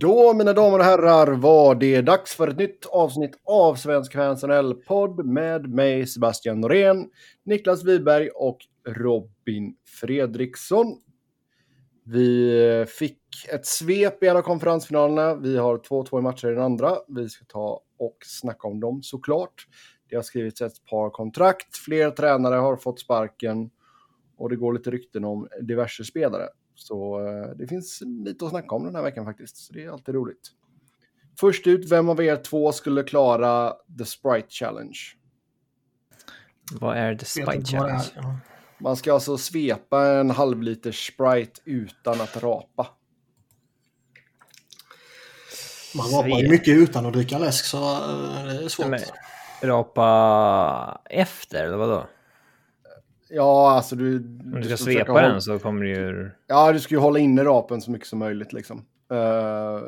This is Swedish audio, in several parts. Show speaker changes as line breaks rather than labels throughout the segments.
Då, mina damer och herrar, var det dags för ett nytt avsnitt av Svensk Fans NHL-podd med mig, Sebastian Norén, Niklas Wiberg och Robin Fredriksson. Vi fick ett svep i en av konferensfinalerna. Vi har 2-2 i matcher i den andra. Vi ska ta och snacka om dem såklart. Det har skrivits ett par kontrakt, fler tränare har fått sparken och det går lite rykten om diverse spelare. Så eh, det finns lite att snacka om den här veckan faktiskt. Så det är alltid roligt. Först ut, vem av er två skulle klara The Sprite Challenge?
Vad är The Sprite Challenge?
Man ska alltså svepa en halvliter Sprite utan att rapa.
Man rapar ju mycket utan att dricka läsk så eh, det är svårt. Men,
rapa efter eller vadå?
Ja, alltså du...
Om du ska, svepa den så kommer du ju...
Ja, du ska ju hålla inne rapen så mycket som möjligt liksom. Uh,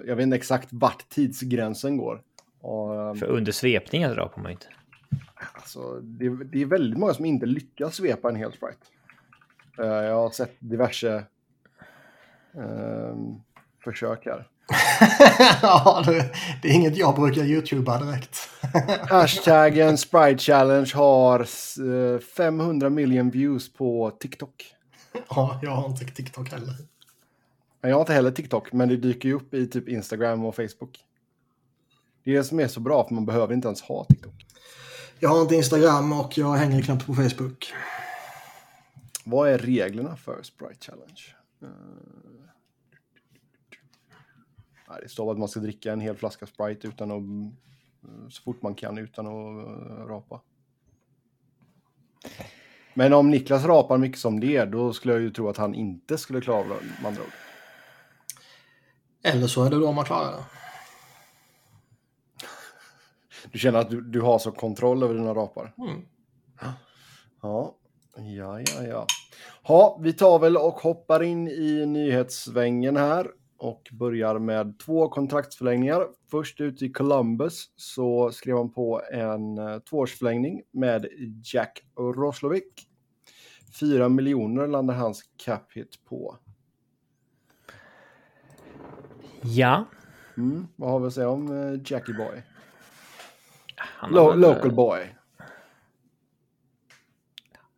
jag vet inte exakt vart tidsgränsen går.
Och, um... För under svepningen rapar man inte.
Alltså, det, det, är väldigt många som inte lyckas svepa en hel sprite. Uh, jag har sett diverse uh, försök här.
ja, det, det, är inget jag brukar youtuba direkt.
Hashtaggen Sprite Challenge har 500 miljoner views på TikTok.
Ja, jag har inte TikTok heller.
Jag har inte heller TikTok, men det dyker ju upp i typ Instagram och Facebook. Det är det som är så bra, för man behöver inte ens ha TikTok.
Jag har inte Instagram och jag hänger knappt på Facebook.
Vad är reglerna för Sprite Challenge? Det står att man ska dricka en hel flaska Sprite utan att, så fort man kan utan att eh, rapa. Men om Niklas rapar mycket som det, då skulle jag ju tro att han inte skulle klara det med andra ord.
Eller så är det då man klarar det.
Du känner att du, du har så kontroll över dina rapar?
Mm.
Ja, ja, ja, ja. Ja, vi tar väl och hoppar in i nyhetssvängen här och börjar med två kontraktsförlängningar. Först ut i Columbus så skrev han på en uh, tvåårsförlängning med Jack Roslovic. Fyra miljoner landar hans cap hit på.
Ja.
Mm, vad har vi att säga om uh, Jackie Boy? Lo local boy.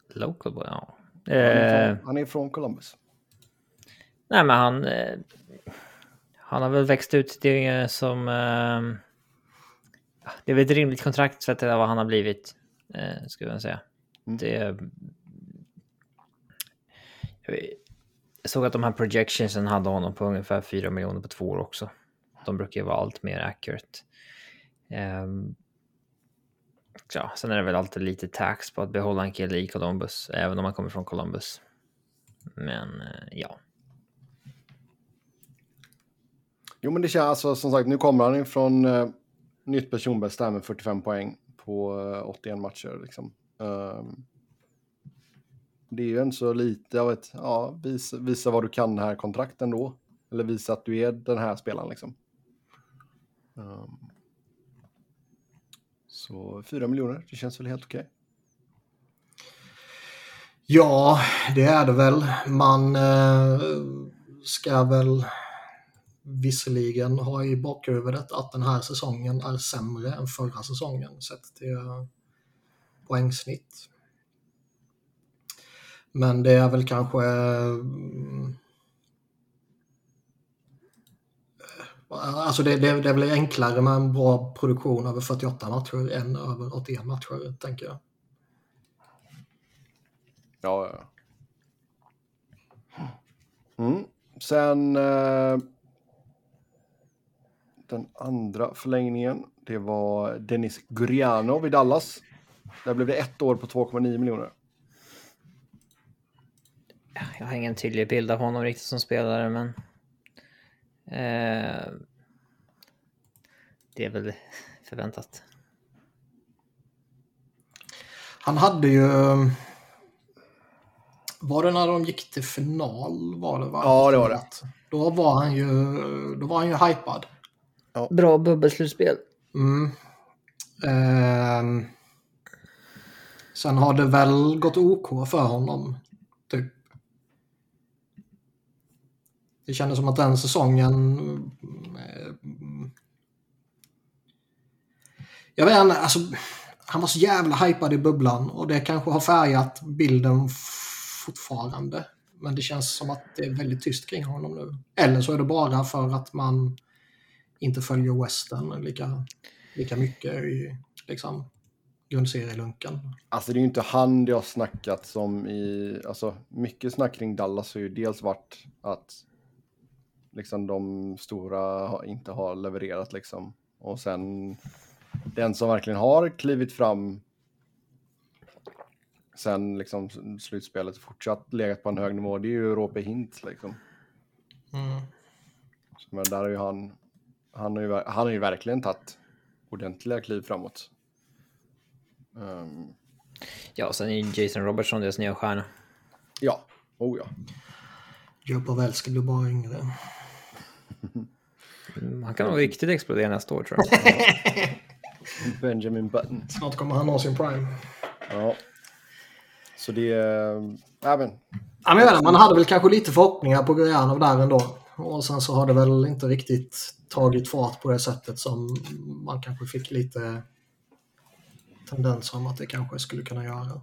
Local boy, ja.
Han är, från, han är från Columbus.
Nej, men han han har väl växt ut det som... Eh, det är väl ett rimligt kontrakt för att det är vad han har blivit, eh, skulle jag säga. Mm. Det... Jag såg att de här projectionsen hade honom på ungefär 4 miljoner på två år också. De brukar ju vara allt mer accurate. Um, ja, sen är det väl alltid lite tax på att behålla en kille i Columbus, även om man kommer från Columbus. Men uh, ja.
Jo, men det känns alltså som sagt, nu kommer han från uh, nytt personbäst med 45 poäng på uh, eh, 81 matcher. Liksom. Uh, det är ju inte så lite, av ett, ja, visa, visa vad du kan här kontrakten då. Eller visa att du är den här spelaren liksom. Um, så 4 miljoner, det känns väl helt okej. Okay.
Ja, det är det väl. Man eh, ska väl visserligen ha i bakhuvudet att den här säsongen är sämre än förra säsongen sett till poängsnitt. Men det är väl kanske eh, Alltså det, det, det är väl enklare med en bra produktion över 48 matcher än över 81 matcher, tänker jag.
Ja, ja. Mm. Sen eh, den andra förlängningen, det var Dennis Gurianov i Dallas. Där blev det ett år på 2,9 miljoner.
Jag har ingen tydlig bild av honom riktigt som spelare, men... Eh, det är väl förväntat.
Han hade ju... Var det när de gick till final? Var det, va?
Ja, det var det.
Då var han ju, då var han ju hypad.
Ja. Bra bubbelslutspel.
Mm. Eh, sen har det väl gått OK för honom. Typ. Det kändes som att den säsongen... Eh, jag vet inte, alltså, han var så jävla hypad i bubblan och det kanske har färgat bilden fortfarande. Men det känns som att det är väldigt tyst kring honom nu. Eller så är det bara för att man inte följer western lika, lika mycket i liksom, grundserielunken.
Alltså det är ju inte han det har snackat som i, alltså mycket snack kring Dallas har ju dels varit att liksom de stora inte har levererat liksom. Och sen den som verkligen har klivit fram sen liksom slutspelet fortsatt legat på en hög nivå, det är ju Råpe Hint liksom. Mm. Men där har ju han, han har ju, han har ju verkligen tagit ordentliga kliv framåt.
Um, ja, sen är Jason Robertson deras nya stjärna.
Ja, oh ja.
Joe Pavelski blir bara yngre.
Mm, han kan nog riktigt explodera nästa år tror jag.
Benjamin Button.
Snart kommer han ha sin prime.
Ja. Så det... Ja, men.
Ja, men jag vet, man hade väl kanske lite förhoppningar på Gujanov där ändå. Och sen så har det väl inte riktigt tagit fart på det sättet som man kanske fick lite tendens om att det kanske skulle kunna göra.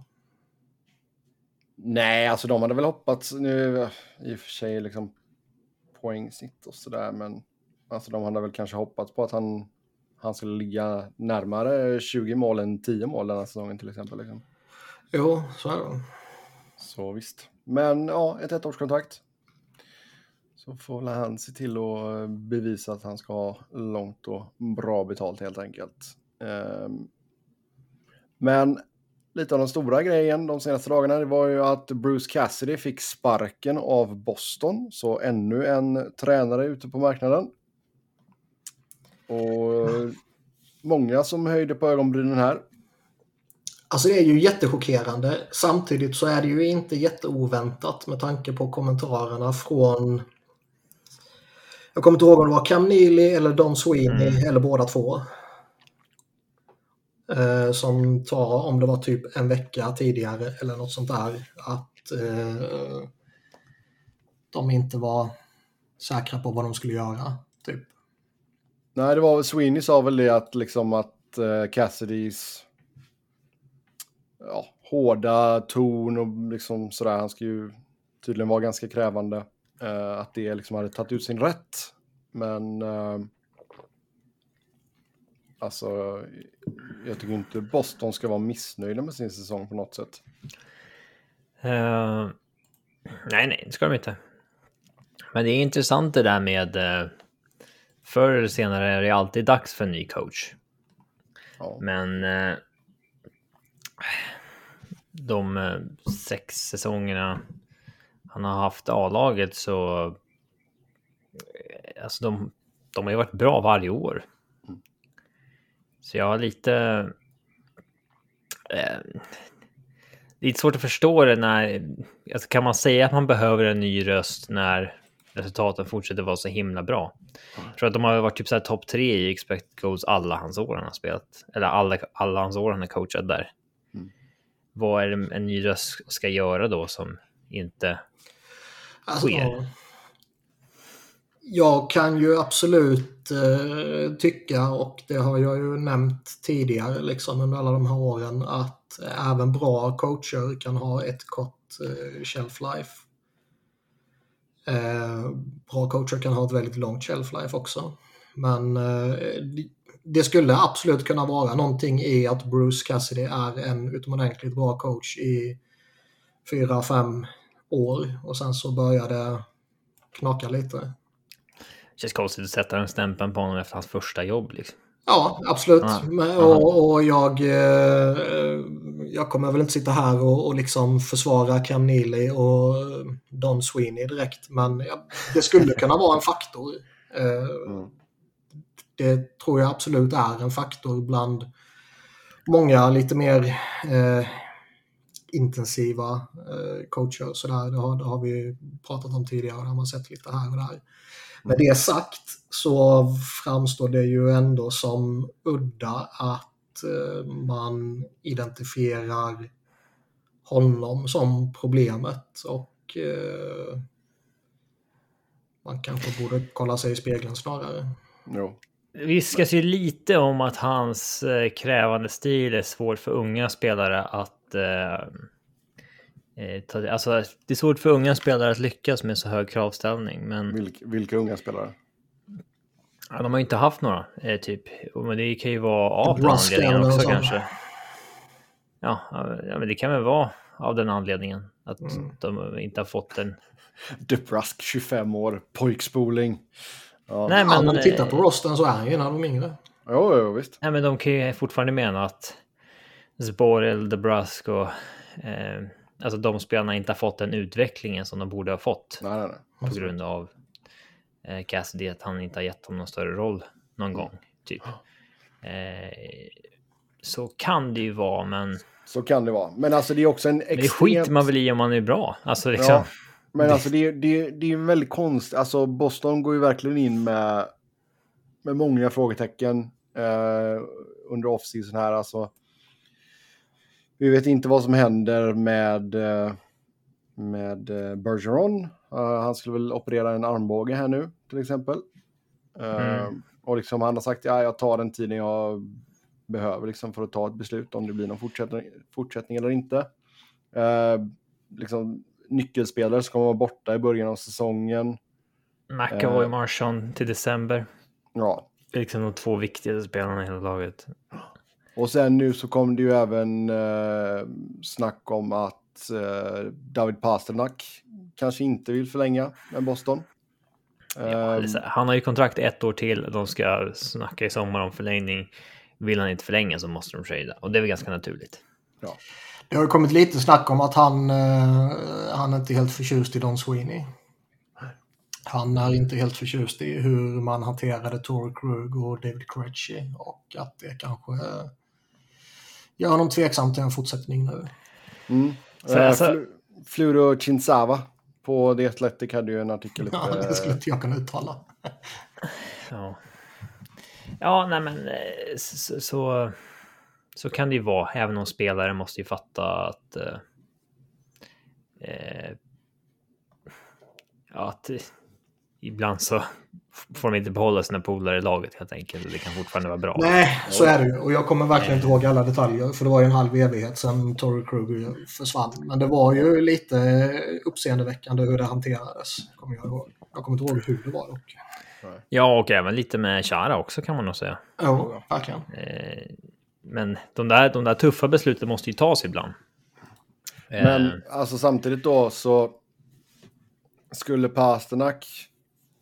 Nej, alltså de hade väl hoppats nu i och för sig liksom poängsnitt och sådär, men alltså de hade väl kanske hoppats på att han, han skulle ligga närmare 20 mål än 10 mål den här säsongen till exempel. Liksom.
Jo, så är det.
Så visst. Men ja, ett ettårskontrakt. Så får väl han se till att eh, bevisa att han ska ha långt och bra betalt helt enkelt. Ehm, men lite av den stora grejen de senaste dagarna det var ju att Bruce Cassidy fick sparken av Boston. Så ännu en tränare ute på marknaden. Och många som höjde på ögonbrynen här.
Alltså det är ju jättechockerande. Samtidigt så är det ju inte jätteoväntat med tanke på kommentarerna från jag kommer inte ihåg om det var Cam Neely eller Don Sweeney mm. eller båda två. Eh, som tar, om det var typ en vecka tidigare eller något sånt där, att eh, de inte var säkra på vad de skulle göra. Typ.
Nej, det var Sweeney sa väl det att liksom att eh, Cassidys ja, hårda ton och liksom sådär, han ska ju tydligen vara ganska krävande. Eh, att det liksom hade tagit ut sin rätt. Men eh, alltså, jag tycker inte Boston ska vara missnöjda med sin säsong på något sätt.
Uh, nej, nej, det ska de inte. Men det är intressant det där med uh, förr eller senare är det alltid dags för en ny coach. Ja. Men uh, de sex säsongerna han har haft A-laget så... Alltså de, de har ju varit bra varje år. Så jag har lite... Eh, lite svårt att förstå det när... Alltså kan man säga att man behöver en ny röst när resultaten fortsätter vara så himla bra? Jag tror att de har varit typ så här topp tre i expect goals alla hans år han har spelat. Eller alla, alla hans år han har coachat där. Mm. Vad är det en ny röst ska göra då som inte alltså, sker?
Jag kan ju absolut eh, tycka, och det har jag ju nämnt tidigare liksom, under alla de här åren, att även bra coacher kan ha ett kort eh, shelf life. Eh, bra coacher kan ha ett väldigt långt shelf life också. Men eh, det skulle absolut kunna vara någonting i att Bruce Cassidy är en utomordentligt bra coach i fyra, fem år och sen så börjar det knaka lite
känns konstigt att sätta den stämpeln på honom efter hans första jobb. Liksom.
Ja, absolut. Ja. Och, och, jag, eh, jag kommer väl inte sitta här och, och liksom försvara Cam Neely och Don Sweeney direkt, men det skulle kunna vara en faktor. Eh, mm. Det tror jag absolut är en faktor bland många lite mer eh, intensiva eh, coacher. Så där, det, har, det har vi pratat om tidigare, det har man sett lite här och där. Med det sagt så framstår det ju ändå som udda att eh, man identifierar honom som problemet och eh, man kanske borde kolla sig i spegeln snarare.
Jo.
viskas ju lite om att hans eh, krävande stil är svår för unga spelare att... Eh, eh, ta, alltså, det är svårt för unga spelare att lyckas med så hög kravställning, men...
Vilk, vilka unga spelare?
Ja, de har ju inte haft några, eh, typ. Men det kan ju vara av den anledningen också kanske. Ja, ja, men det kan väl vara av den anledningen. Att
Mm.
de inte har fått en...
DeBrusk, 25 år, pojkspoling. Ja.
Nej,
Men,
men,
om man tittar
eh,
på rosten så är han ju en av de yngre.
Jo, jo, visst.
Nej, men de kan ju fortfarande mena att Zboril, DeBrusk och... Eh, alltså de spelarna inte har fått den utvecklingen som de borde ha fått.
Nej, nej, nej.
På grund av eh, Cassidy, att han inte har gett dem någon större roll någon gång. Typ. Eh, så kan det ju vara, men,
Så kan det vara. Men alltså det är också en
men det
extremt...
skiter man väl i om man är bra. Alltså liksom.
Ja, men alltså det, är- det, är- det är väldigt konstigt. Alltså Boston går ju verkligen in med, med många frågetecken eh, under off-season här. Alltså, vi vet inte vad som händer med, eh, med eh, Bergeron. Eh, han skulle väl operera en armbåge här nu till exempel.
Mm.
Och liksom han har sagt ja, jag tar den tiden jag behöver liksom, för att ta ett beslut om det blir någon fortsättning, fortsättning eller inte. Liksom, nyckelspelare som kommer vara borta i början av säsongen.
McAvoy,
Eh.
Marchand till december.
Ja.
Det är liksom de två viktigaste spelarna i hela laget.
Och sen nu så kom det ju även eh, snack om att eh, David Pasternak kanske inte vill förlänga med Boston.
Ja,
Eh,
han har ju kontrakt ett år till. De ska snacka i sommar om förlängning. Vill han inte förlänga så måste de trada. Och det är väl ganska naturligt.
Det har ju kommit lite snack om att han, eh, han är inte helt förtjust i Don Sweeney. Han är inte helt förtjust i hur man hanterade Tory Krug och David Krejci och att det kanske eh, gör honom tveksam till en fortsättning nu.
mm.
Så
Eh,
alltså-
Flu- Fluro Chinzava på The Athletic hade ju en artikel uppe.
Ja, det skulle inte jag kunna uttala.
Ja, ja nej men eh, så, så, så kan det ju vara. Även om spelare måste ju fatta att... Eh, eh, ja, att ibland så får de inte behålla sina polare i laget helt enkelt. Det kan fortfarande vara bra.
Nej, så är det ju. Och jag kommer verkligen inte ihåg alla detaljer. För det var ju en halv evighet sedan Tory Krug försvann. Men det var ju lite uppseendeväckande hur det hanterades. Kommer jag, ihåg. jag kommer inte ihåg hur det var dock.
Ja, och även lite med Chara också kan man nog säga.
Jo, verkligen.
Eh, men de där, de där tuffa besluten måste ju tas ibland. Eh,
Men alltså samtidigt då så skulle Pasternak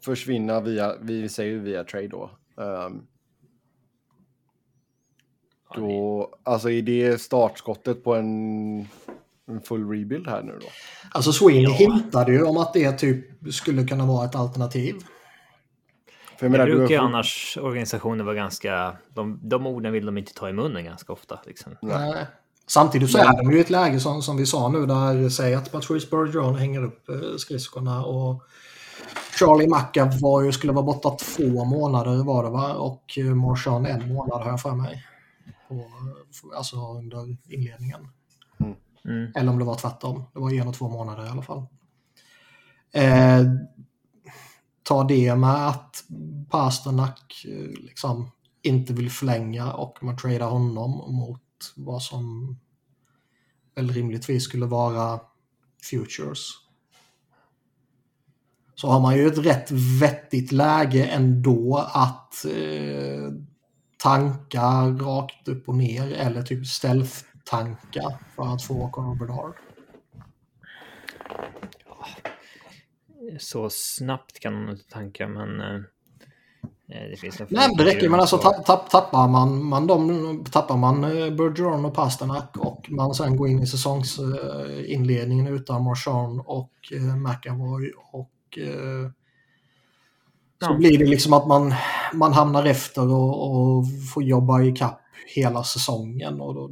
försvinna via, vi säger ju via trade då. ehm, då, alltså är det startskottet på en, en full rebuild här nu då?
Alltså Sweeney hintade ju om att det typ skulle kunna vara ett alternativ.
För jag
Det
menar, du
brukar ju annars organisationer vara ganska... De, de orden vill de inte ta i munnen ganska ofta. Liksom.
Nej. Samtidigt så är de ju i ett läge som, som vi sa nu där, säg att Patrice Bergeron hänger upp eh, skridskorna och Charlie McAvoy skulle vara borta två månader var det va? Och eh, Marchand en månad har jag för mig. På, alltså under inledningen.
Mm.
Eller om det var tvärtom. Det var en och två månader i alla fall. Eh, ta det med att Pasternak eh, liksom inte vill förlänga och man tradar honom mot vad som väl rimligtvis skulle vara futures. Så har man ju ett rätt vettigt läge ändå att eh, tanka rakt upp och ner eller typ stealth-tanka för att få Conor Bedard.
Så snabbt kan man inte tanka, men... eh, eh, det finns en
Nej, det räcker. Men alltså
så-
tapp, tapp, tappar man, man dem, tappar man eh, Bergeron och Pasternak och man sen går in i säsongsinledningen utan Marchand och eh, McAvoy och eh, så
Ja.
blir det liksom att man, man hamnar efter och, och får jobba i kapp hela säsongen. Och då,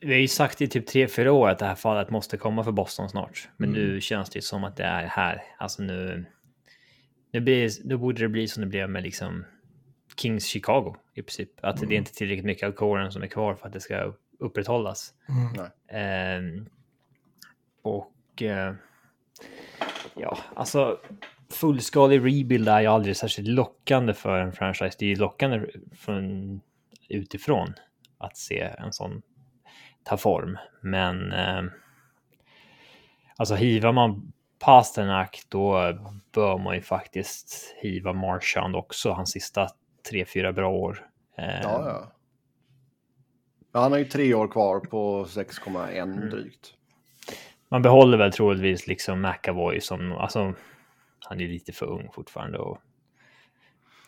Vi har ju sagt i typ tre, fyra år att det här fallet måste komma för Boston snart. Men
Mm.
nu känns det ju som att det är här. Alltså nu... Nu, blir, nu borde det bli som det blev med liksom Kings Chicago i princip. Att det är inte tillräckligt mycket av kåren som är kvar för att det ska upprätthållas.
mm.
Ehm, och... eh, ja, alltså... fullskalig rebuild är ju aldrig särskilt lockande för en franchise. Det är ju lockande från utifrån att se en sån ta form. Men eh, alltså hivar man Pasternak då bör man ju faktiskt hiva Marchand också, hans sista tre, fyra bra år.
Eh, ja, ja. Han har ju tre år kvar på 6,1 mm. drygt.
Man behåller väl troligtvis liksom McAvoy som, alltså, han är lite för ung fortfarande och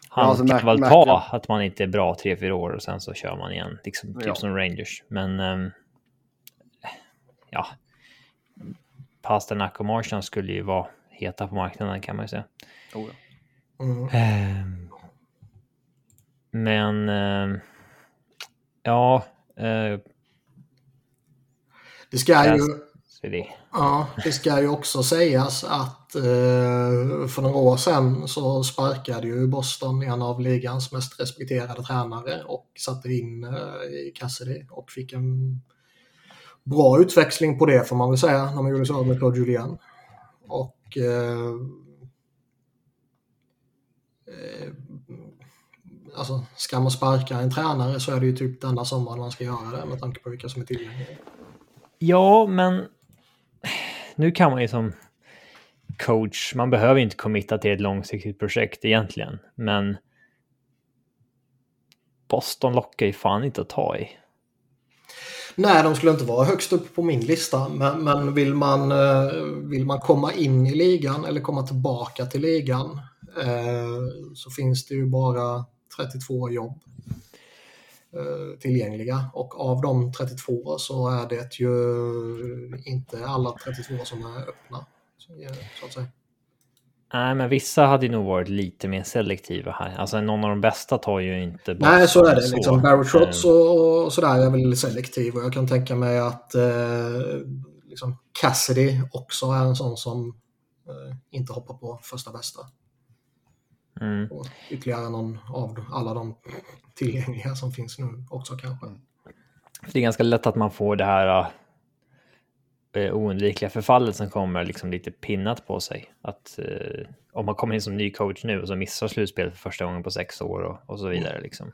han ja, alltså kan Mac väl ta Mac att man inte är bra tre, fyra år och sen så kör man igen, liksom typ ja. som Rangers. Men um, ja, Pasternak och Marchand skulle ju vara heta på marknaden kan man ju säga. Oh ja. mm. um, men um, ja. Uh,
det ska ju det. Ja, det ska ju också sägas att eh, för några år sedan så sparkade ju Boston en av ligans mest respekterade tränare och satte in eh, Cassidy och fick en bra utväxling på det får man väl säga när man gjorde så med Claude Julien. Och eh, eh, alltså, ska man sparka en tränare så är det ju typ denna sommar man ska göra det med tanke på vilka som är tillgängliga.
Ja, men nu kan man ju som coach, man behöver inte committa till ett långsiktigt projekt egentligen, men Boston lockar ju fan inte att ta i.
Nej, de skulle inte vara högst upp på min lista, men, men vill, man, eh, vill man komma in i ligan eller komma tillbaka till ligan eh, så finns det ju bara 32 jobb tillgängliga och av de 32 så är det ju inte alla 32 som är öppna. Så att säga.
Nej, men vissa hade nog varit lite mer selektiva här. Alltså någon av de bästa tar ju inte
Nej, så är det. Så. Liksom Barry Trotz och, och sådär är väl selektiv och jag kan tänka mig att eh, liksom Cassidy också är en sån som eh, inte hoppar på första bästa. Mm. Och ytterligare någon av alla de tillgängliga som finns nu också kanske.
Det är ganska lätt att man får det här äh, oundvikliga förfallet som kommer liksom lite pinnat på sig. Att äh, om man kommer in som ny coach nu och så missar slutspel för första gången på sex år och, och så vidare. Liksom.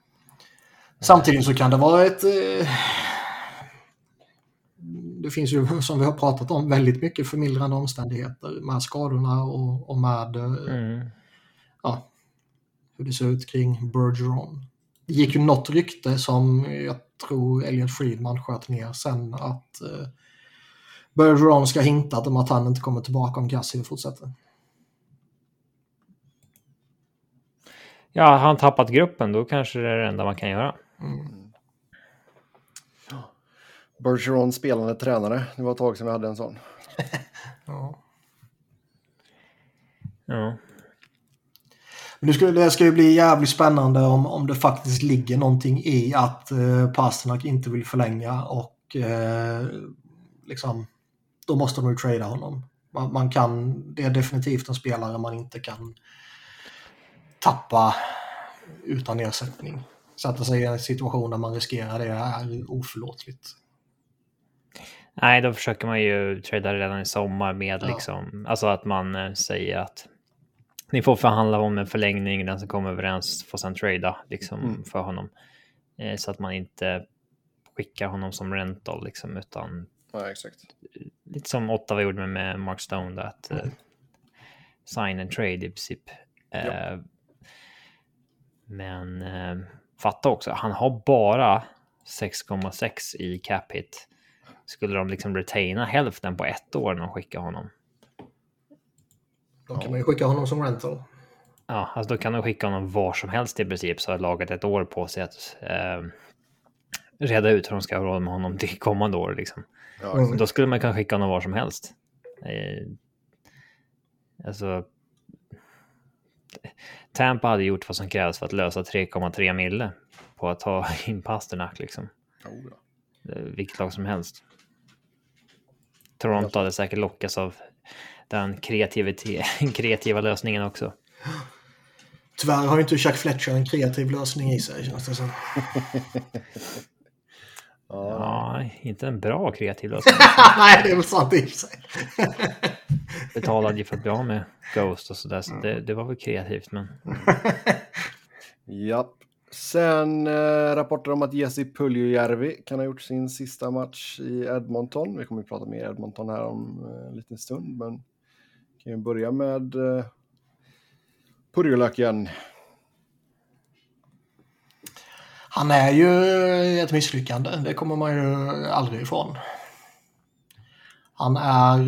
Samtidigt så kan det vara ett... Äh, det finns ju, som vi har pratat om, väldigt mycket förmildrande omständigheter med skadorna och, och med mm. ja, hur det ser ut kring Bergeron. Det gick ju något rykte som jag tror Elliot Friedman sköt ner sen att eh, Bergeron ska hintat om att han inte kommer tillbaka om Gassi fortsätter.
Ja, har han tappat gruppen då kanske det är det enda man kan göra. Mm.
Bergeron spelande tränare. Det var ett tag sedan vi hade en sån.
ja. ja. Men det ska, det ska ju bli jävligt spännande om, om det faktiskt ligger någonting i att eh, Pasternak inte vill förlänga och eh, liksom då måste de ju trada honom. Man, man, kan, det är definitivt en spelare man inte kan tappa utan ersättning. Sätta sig i en situation där man riskerar det är oförlåtligt.
Nej, då försöker man ju trada redan i sommar med ja. liksom, alltså att man eh, säger att ni får förhandla om en förlängning, den som kommer överens får sen trada liksom mm. för honom. Eh, så att man inte skickar honom som rental liksom, utan
ja, exakt.
lite som Ottawa gjorde med Mark Stone, där, att mm. uh, sign and trade i princip. Ja. Uh, men uh, fatta också, han har bara 6,6 i cap hit. Skulle de liksom retaina hälften på ett år när de skickar honom?
Då kan man ju skicka honom som rental.
Ja, alltså då kan de skicka honom var som helst i princip så har laget ett år på sig att eh, reda ut hur de ska ha råd med honom till kommande år. Liksom. Ja, mm. Då skulle man kunna skicka honom var som helst. Eh, alltså, Tampa hade gjort vad som krävs för att lösa 3,3 mille på att ta in Pasternak liksom. Oh, ja. Vilket lag som helst. Toronto hade säkert lockats av den kreativa lösningen också.
Tyvärr har ju inte Chuck Fletcher en kreativ lösning i sig känns det som.
Ja, inte en bra kreativ
Nej, det är väl sant i och för sig.
Betalade ju för att bli av med Ghost och sådär, så det, det var väl kreativt, men...
Japp. Sen eh, rapporter om att Jesse Puljujärvi kan ha gjort sin sista match i Edmonton. Vi kommer att prata mer Edmonton här om eh, en liten stund, men kan ju börja med eh, Purjolöken.
Han är ju ett misslyckande, det kommer man ju aldrig ifrån. Han är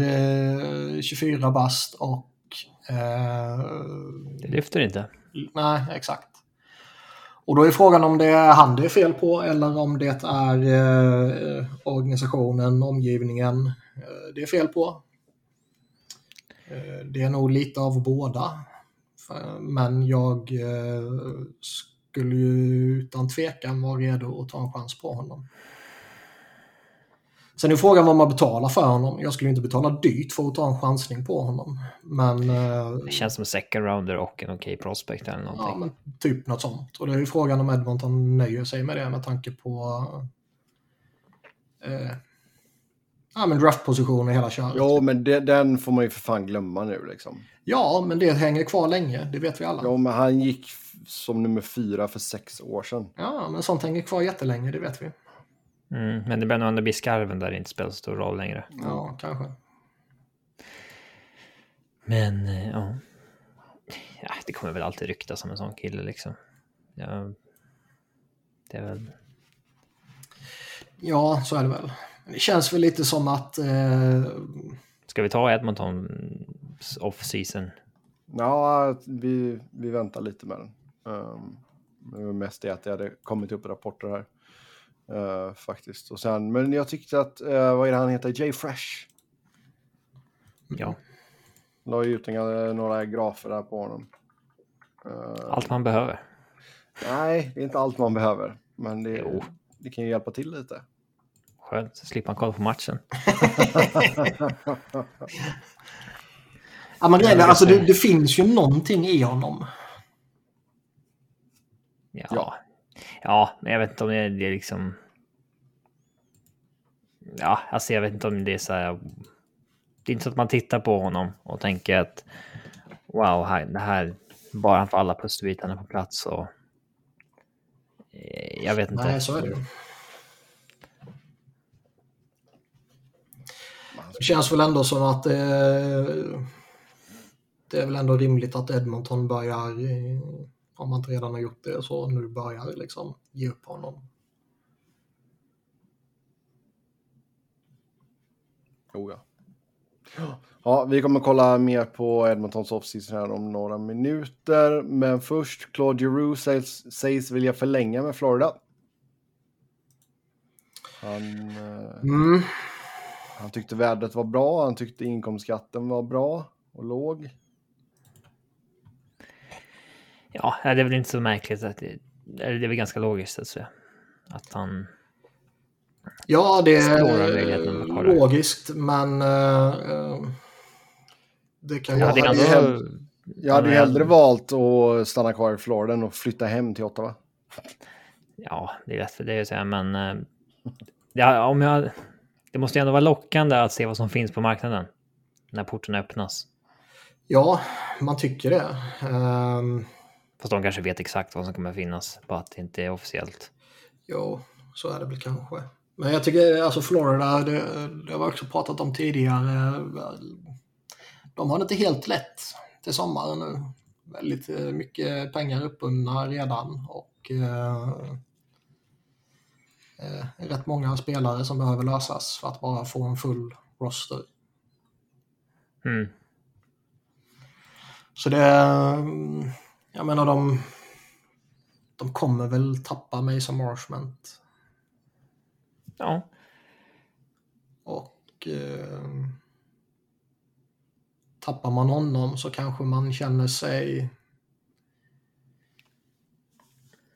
eh, 24 bast och... Eh,
Det lyfter inte.
nej, exakt. Och då är frågan om det är han det är fel på eller om det är eh, organisationen, omgivningen eh, det är fel på. Eh, det är nog lite av båda. Men jag eh, skulle ju utan tvekan vara redo att ta en chans på honom. Sen är frågan vad man betalar för honom. Jag skulle inte betala dyrt för att ta en chansning på honom. Men, eh,
Det känns som en second rounder och en okej prospect eller
ja,
någonting.
men typ något sånt. Och det är ju frågan om Edmonton nöjer sig med det med tanke på eh, ja, men draftposition och hela köret.
Jo, men det, den får man ju för fan glömma nu liksom.
Ja, men det hänger kvar länge. Det vet vi alla.
Jo, men han gick som nummer fyra för sex år sedan.
Ja, men sånt hänger kvar jättelänge, det vet vi.
Mm, men det börjar nog ändå bli skarven där det inte spelar så stor roll längre.
Ja, kanske.
Men eh, ja. ja, det kommer väl alltid ryktas om en sån kille liksom. Ja, det är väl...
Ja, så är det väl. Det känns väl lite som att... Eh,
Ska vi ta Edmonton off-season?
Ja, vi, vi väntar lite med den. Um, det var mest det att det hade kommit upp rapporter här. eh, faktiskt. Och sen, men jag tyckte att, eh, vad är det han heter, Jay Fresh.
Ja,
La ju ut en, några grafer där på honom. Eh,
allt man behöver.
Nej, det är inte allt man behöver. Men det, det kan ju hjälpa till lite.
Skönt, så slipper man kolla på matchen.
ja, men grejen är, alltså, det, det finns ju någonting i honom.
Ja.
Ja.
ja. men jag vet inte om det är, det är liksom... Ja, alltså jag vet inte om det är så här... Det är inte så att man tittar på honom och tänker att wow, det här, bara han får alla pusselbitarna på plats och... Eh, Jag vet inte.
Nej, så är det ju. Det känns väl ändå som att eh, det är väl ändå rimligt att Edmonton börjar, eh, om man inte redan har gjort det, så nu börjar liksom ge upp honom.
Oh, ja. ja, vi kommer kolla mer på Edmontons offseason här om några minuter. Men först, Claude Giroux sägs, sägs vilja förlänga med Florida. Han, eh,
Mm.
Han tyckte vädret var bra, han tyckte inkomstskatten var bra och låg.
Ja, det är väl inte så märkligt att det, det är väl ganska logiskt att säga. Att han...
Ja, det är logiskt, men eh, det kan ju
Ja,
vara...
det är
hade
ändå...
ju Jag hade ju hellre valt att stanna kvar i Florida än att flytta hem till Ottawa.
Ja, det är lätt för dig att säga, men... eh, Ja, om jag... Det måste ju ändå vara lockande att se vad som finns på marknaden. När porten öppnas.
Ja, man tycker det. Ehm,
Fast de kanske vet exakt vad som kommer finnas, bara att det inte är officiellt.
Jo, så är det väl kanske. Men jag tycker alltså Florida, det, det har vi också pratat om tidigare. De har det inte helt lätt till sommaren nu. Väldigt eh, mycket pengar uppbundna redan och eh, eh, rätt många spelare som behöver lösas för att bara få en full roster.
Mm.
Så det, mm, jag menar de, de kommer väl tappa mig som Marshment.
Ja,
Och eh, tappar man honom så kanske man känner sig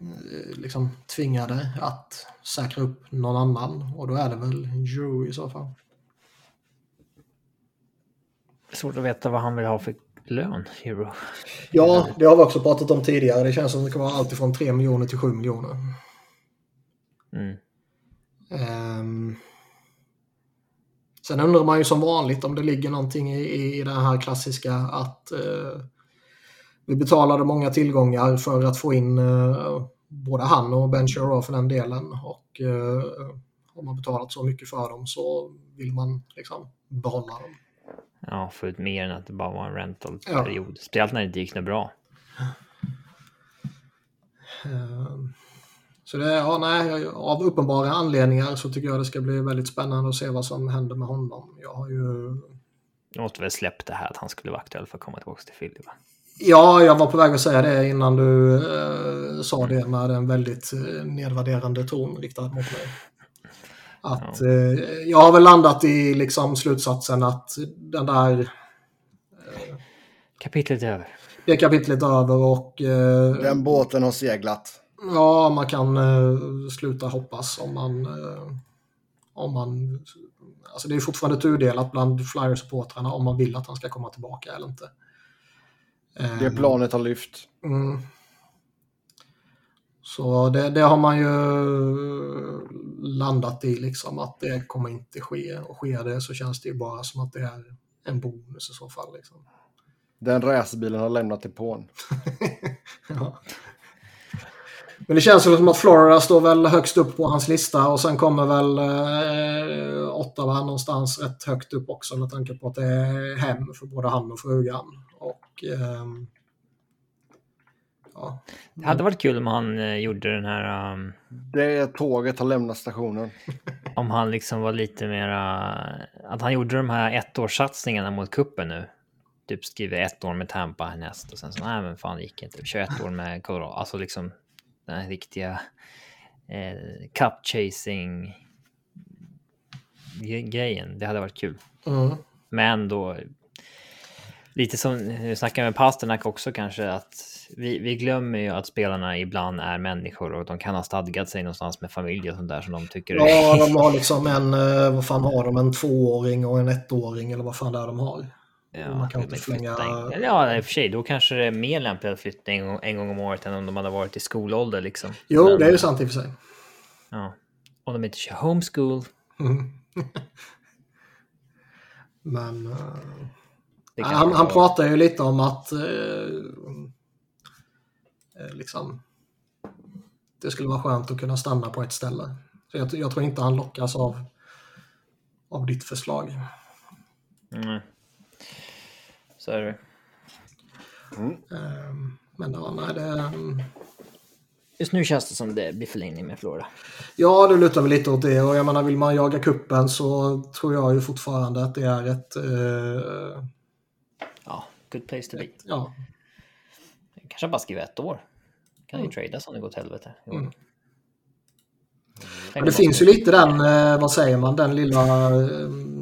eh, liksom tvingade att säkra upp någon annan och då är det väl Drew i så fall.
svårt att veta vad han vill ha för lön, Hero.
Ja, det har vi också pratat om tidigare. Det känns som det kan vara allt från 3 miljoner till 7 miljoner.
Mm.
Um, sen undrar man ju som vanligt om det ligger någonting i, i det här klassiska att uh, vi betalade många tillgångar för att få in uh, både han och Ben Sherraw för den delen. Och uh, har man betalat så mycket för dem så vill man liksom behålla dem.
Ja, få ut mer än att det bara var en rental-period. Ja. Speciellt när det inte gick något bra.
Um, så det, ja, nej, av uppenbara anledningar så tycker jag det ska bli väldigt spännande att se vad som händer med honom. Jag har ju...
Du måste väl släppt det här att han skulle vara aktuell för att komma tillbaka till Philly va?
Ja, jag var på väg att säga det innan du eh, sa det med en väldigt eh, nedvärderande ton riktad mot mig. Att, eh, jag har väl landat i liksom slutsatsen att den där...
Eh, kapitlet är över.
Det kapitlet är över och... Eh,
den båten har seglat.
Ja, man kan eh, sluta hoppas om man... Eh, om man alltså det är fortfarande tudelat bland Flyers-supportrarna om man vill att han ska komma tillbaka eller inte.
Det planet har lyft. Mm.
Så det, det, har man ju landat i liksom att det kommer inte ske. Och sker det så känns det ju bara som att det är en bonus i så fall. Liksom.
Den racerbilen har lämnat depån.
ja. Men det känns som att Florida står väl högst upp på hans lista och sen kommer väl eh, Ottawa någonstans rätt högt upp också med tanke på att det är hem för både han och frugan. Och, eh,
ja. Det hade varit kul om han eh, gjorde den här... Um,
det tåget har lämnat stationen.
om han liksom var lite mera... Att han gjorde de här ettårssatsningarna mot kuppen nu. Typ skriver ett år med Tampa härnäst och sen så nej men fan det gick inte. Kör ett år med Colorado. Alltså liksom den här riktiga eh, cup chasing grejen. Det hade varit kul. Mm. Men då lite som vi snackade med Pasternak också kanske att vi, vi glömmer ju att spelarna ibland är människor och de kan ha stadgat sig någonstans med familj och sånt där som de tycker
Ja, de har liksom en, eh, vad fan har de, en tvååring och en ettåring eller vad fan det är de har.
Ja, man kan inte flänga... Ja, i och för sig, då kanske det är mer lämpligt att flytta en gång, en gång om året än om de hade varit i skolålder liksom.
Jo, Men, det är ju sant i och för sig.
Ja, om de inte kör homeschool.
Mm. Men... Uh, han, han pratar ju lite om att uh, liksom det skulle vara skönt att kunna stanna på ett ställe. Så jag, jag tror inte han lockas av, av ditt förslag.
Mm. Så är det.
Mm. Um, men ja, nej, det... Um...
Just nu känns det som det blir förlängning med Flora.
Ja, det lutar väl lite åt det. Och jag menar, vill man jaga kuppen så tror jag ju fortfarande att det är ett... Uh...
Ja, good place to be.
Ja.
Kanske bara skriva ett år. Kan mm. ju tradas om det går åt helvete. Mm.
Men det finns ju lite den, eh, vad säger man, den lilla... Um,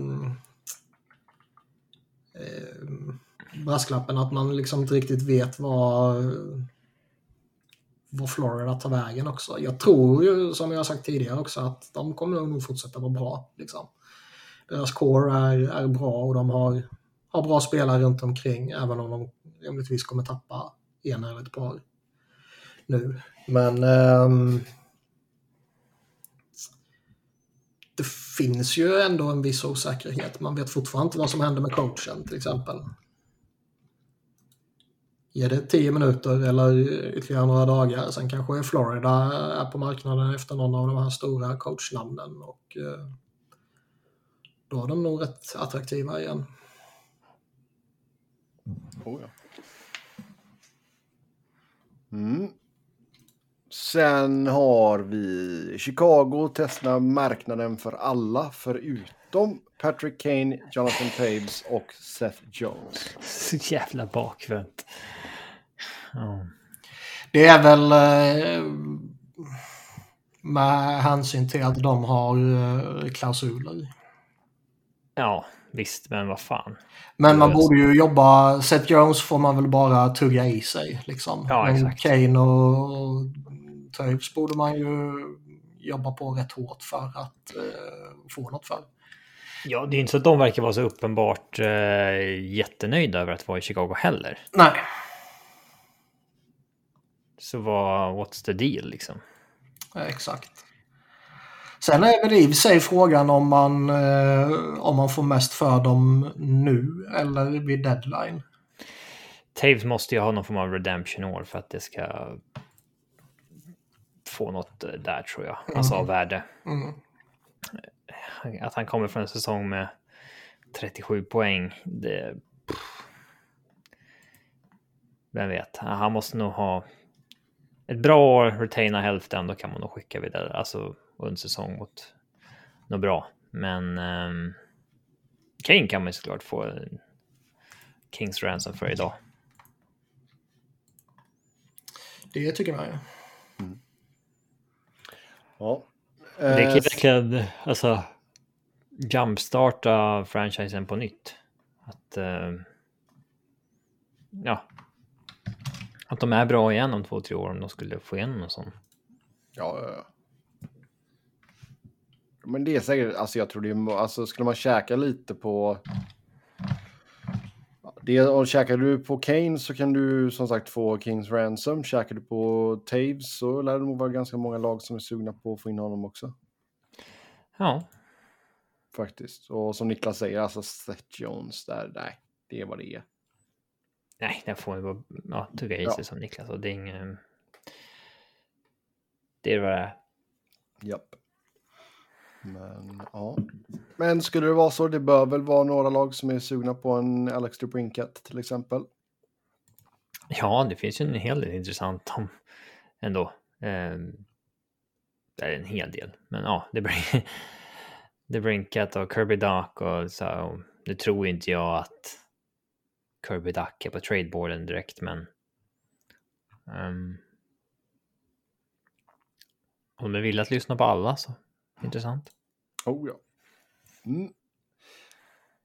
brasklappen att man liksom inte riktigt vet vad, vad Florida tar vägen också. Jag tror ju, som jag har sagt tidigare också, att de kommer nog fortsätta vara bra. Liksom. Deras core är, är bra och de har, har bra spelare runt omkring, även om de rimligtvis kommer tappa en eller ett par nu. Men um, det finns ju ändå en viss osäkerhet. Man vet fortfarande inte vad som händer med coachen till exempel. Ge det tio minuter eller ytterligare några dagar. Sen kanske Florida är på marknaden efter någon av de här stora coachnamnen. Och eh, då är de nog rätt attraktiva igen.
Oh ja. mm. Sen har vi Chicago testar marknaden för alla förutom Patrick Kane, Jonathan Taves och Seth Jones.
Så jävla bakvänt.
Det är väl eh, med hänsyn till att de har eh, klausuler.
Ja, visst, men vad fan.
Men man borde ju jobba, Seth Jones får man väl bara tugga i sig liksom.
Ja,
men
exakt.
Kane och Toews borde man ju jobba på rätt hårt för att uh, få något för.
Ja, det är inte så att de verkar vara så uppenbart uh, jättenöjda över att vara i Chicago heller.
Nej.
Så vad, what's the deal liksom?
Ja, exakt. Sen är väl i och för sig frågan om man, eh, om man får mest för dem nu eller vid deadline.
Taves måste ju ha någon form av redemption-år för att det ska få något eh, där tror jag. Alltså av värde.
Mm.
Att han kommer från en säsong med 37 poäng. Det... Vem vet? Han måste nog ha ett bra år, retaina hälften, då kan man nog skicka vidare. Alltså under säsong mot något bra. Men um, Kane kan man ju såklart få Kings ransom för idag.
Det tycker man ju.
Ja.
Det kan
Eh,
verkligen alltså, jumpstarta franchisen på nytt. Att, eh, ja, att de är bra igen om två, tre år om de skulle få igenom en sån.
Ja, ja, ja. Men det är säkert, alltså jag tror det är, alltså skulle man käka lite på... Det, och käkar du på Kane så kan du som sagt få Kings Ransom. Käkar du på Taves så lär det nog vara ganska många lag som är sugna på att få in honom också.
Ja,
Faktiskt. Och som Niklas säger, alltså Seth Jones där, nej, det är vad det är.
Nej, den får ju vara, ja, tugga i
Ja.
sig som Niklas och det är ingen... Det är vad det är.
Japp. Men ja. Men skulle det vara så, det bör väl vara några lag som är sugna på en Alex DeBrincat till exempel.
Ja, det finns ju en hel del intressant om ändå. Ehm, det är en hel del, men ja, det blir det Brinkat och Kirby Duck och så. Nu tror inte jag att Kirby Duck är på tradeboarden direkt, men. Um, om du vill att lyssna på alla så intressant.
Oh ja. Mm.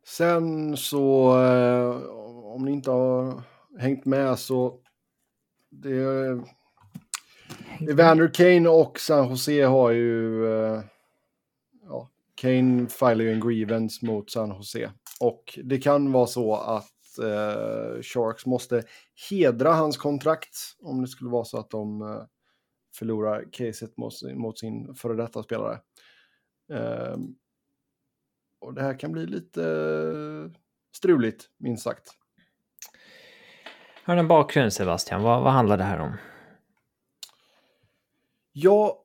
Sen så, eh, om ni inte har hängt med så, det, Evander Kane och San Jose har ju, eh, ja, Kane filar ju en grievance mot San Jose. Och det kan vara så att eh, Sharks måste hedra hans kontrakt om det skulle vara så att de eh, förlorar caset mot, mot sin före detta spelare. Ehm, och det här kan bli lite eh, struligt, minst sagt.
Har du en bakgrund Sebastian? Vad, vad handlar det här om?
Ja,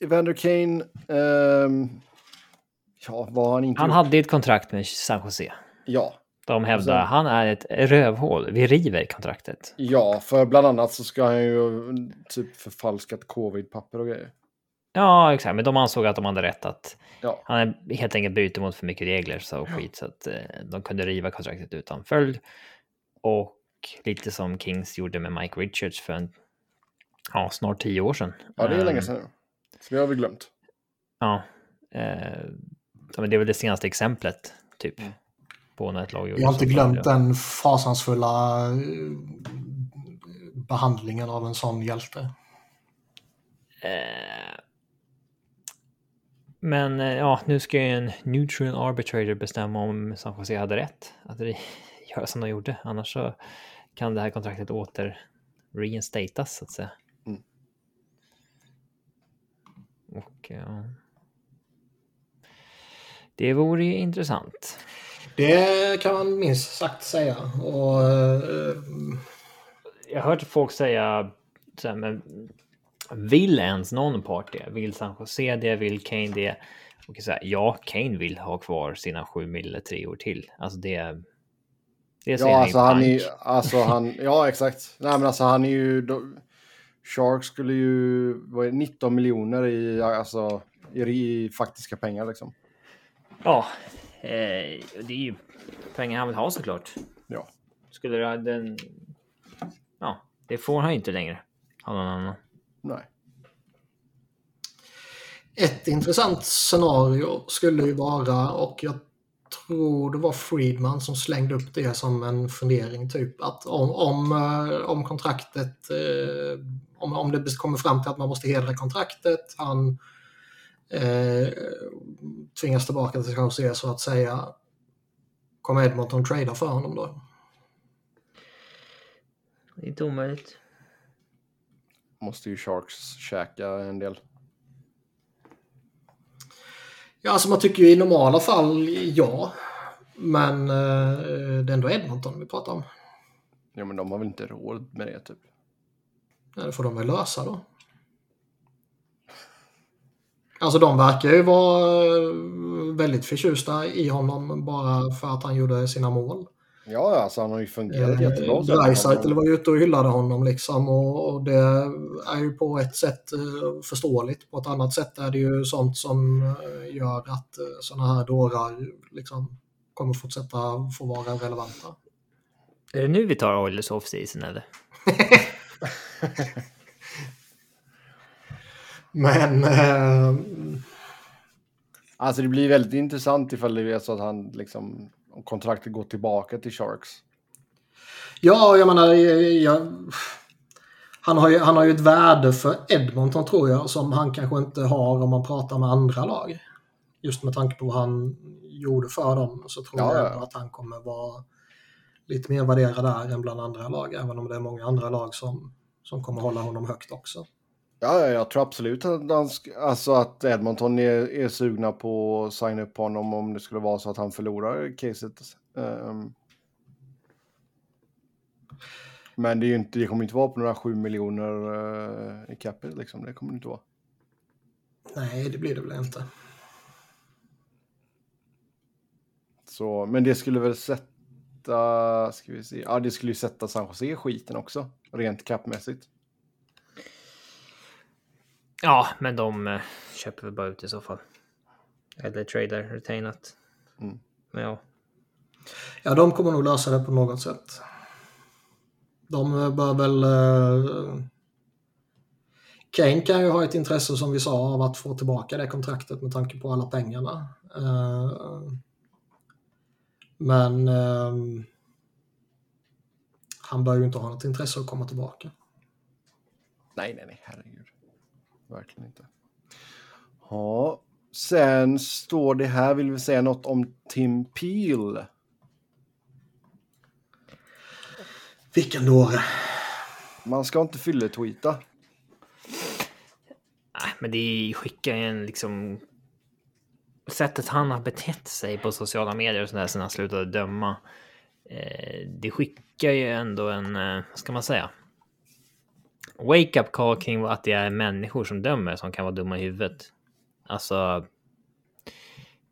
Evander Kane, ehm, ja, vad har han inte
Han
gjort?
hade ett kontrakt med San Jose.
Ja,
De hävdar
Alltså-
han är ett rövhål. Vi river kontraktet.
ja, för bland annat så ska han ju typ förfalskat covid-papper och grejer.
Ja, exakt. Men de ansåg att de hade rätt att
Ja,
han är helt enkelt brutit mot för mycket regler så skit så att eh, de kunde riva kontraktet utan följd. Och lite som Kings gjorde med Mike Richards för en, ja, snart tio år sedan.
ja det är länge
Ehm,
sedan. Så det har vi glömt.
Ja. Eh, det är väl det senaste exemplet, typ.
Mm.
På när ett lag gjorde
Jag har inte glömt den fasansfulla eh, behandlingen av en sån hjälte.
Eh, men eh, ja, nu ska ju en neutral arbitrator bestämma om San Jose hade rätt att göra som de gjorde. Annars så kan det här kontraktet åter reinstatas så att säga.
Mm.
Och ja. Det vore ju intressant.
Det kan man minst sagt säga. Och, eh,
Jag har hört folk säga så här, men vill ens någon part det? Vill San Jose det? Vill Kane det? Och så här, ja, Kane vill ha kvar sina sju mil tre år till. Alltså det. Det
Ja, alltså
ju
han är alltså han, ja exakt. Nej men alltså han är ju, då, Sharks skulle ju, vad är det, 19 miljoner i, alltså, i, i faktiska pengar liksom.
Ja, eh, det är ju pengar han vill ha såklart.
Ja.
Skulle det- den. Ja, det får han ju inte längre. Av någon annan.
Nej.
Ett intressant scenario skulle ju vara, och jag tror det var Friedman som slängde upp det som en fundering, typ att om, om, eh, om kontraktet, eh, om, om det kommer fram till att man måste hedra kontraktet, han eh, tvingas tillbaka till Jose så att säga, kommer Edmonton trada för honom då?
Det är inte omöjligt.
Måste ju Sharks käka en del.
Ja, alltså man tycker ju i normala fall ja. Men eh, det är ändå Edmonton vi pratar om.
Ja, men de har väl inte råd med det typ.
Ja, det får de väl lösa då. Alltså de verkar ju vara eh, väldigt förtjusta i honom bara för att han gjorde sina mål.
Ja, alltså han har ju fungerat jättebra.
Eh, Dreisaitl var ju ute och hyllade honom liksom och, och, det är ju på ett sätt eh, förståeligt. På ett annat sätt är det ju sånt som gör att sådana här dårar liksom kommer fortsätta få vara relevanta.
Är det nu vi tar Oilers off-season eller?
Men... Eh,
Alltså det blir väldigt intressant ifall det är så att han liksom, om kontraktet går tillbaka till Sharks.
ja, jag menar, jag, jag, han, har ju, han har ju ett värde för Edmonton tror jag som han kanske inte har om man pratar med andra lag. Just med tanke på vad han gjorde för dem så tror
Ja,
jag att han kommer vara lite mer värderad där än bland andra lag. Även om det är många andra lag som, som kommer hålla honom högt också.
Ja, ja, jag tror absolut att, han, alltså att Edmonton är, är sugna på att signa upp honom om det skulle vara så att han förlorar caset. Ehm. men det, är ju inte, det kommer inte vara på några 7 miljoner uh, i capita liksom. Det kommer det inte vara.
Nej, det blir det väl inte.
Så, men det skulle väl sätta, ska vi se, ja det skulle ju sätta San Jose skiten också, rent capmässigt.
Ja, men de eh, köper väl bara ut i så fall. Eller tradar retainat.
Mm.
Men ja.
Ja, de kommer nog lösa det på något sätt. De eh, bör väl... Eh, Kane kan ju ha ett intresse som vi sa av att få tillbaka det kontraktet med tanke på alla pengarna. Eh, men eh, han bör ju inte ha något intresse att komma tillbaka.
Nej, nej, nej, herregud. Verkligen inte. Ja, sen står det här, vill vi säga något om Tim Peel?
Vilken dåre.
Man ska inte fylle-tweeta.
Nej, men det skickar ju en liksom... Sättet han har betett sig på sociala medier och sådär sen han slutade döma. Eh, det skickar ju ändå en, eh, vad ska man säga? Wake up call kring att det är människor som dömer som kan vara dumma i huvudet. Alltså.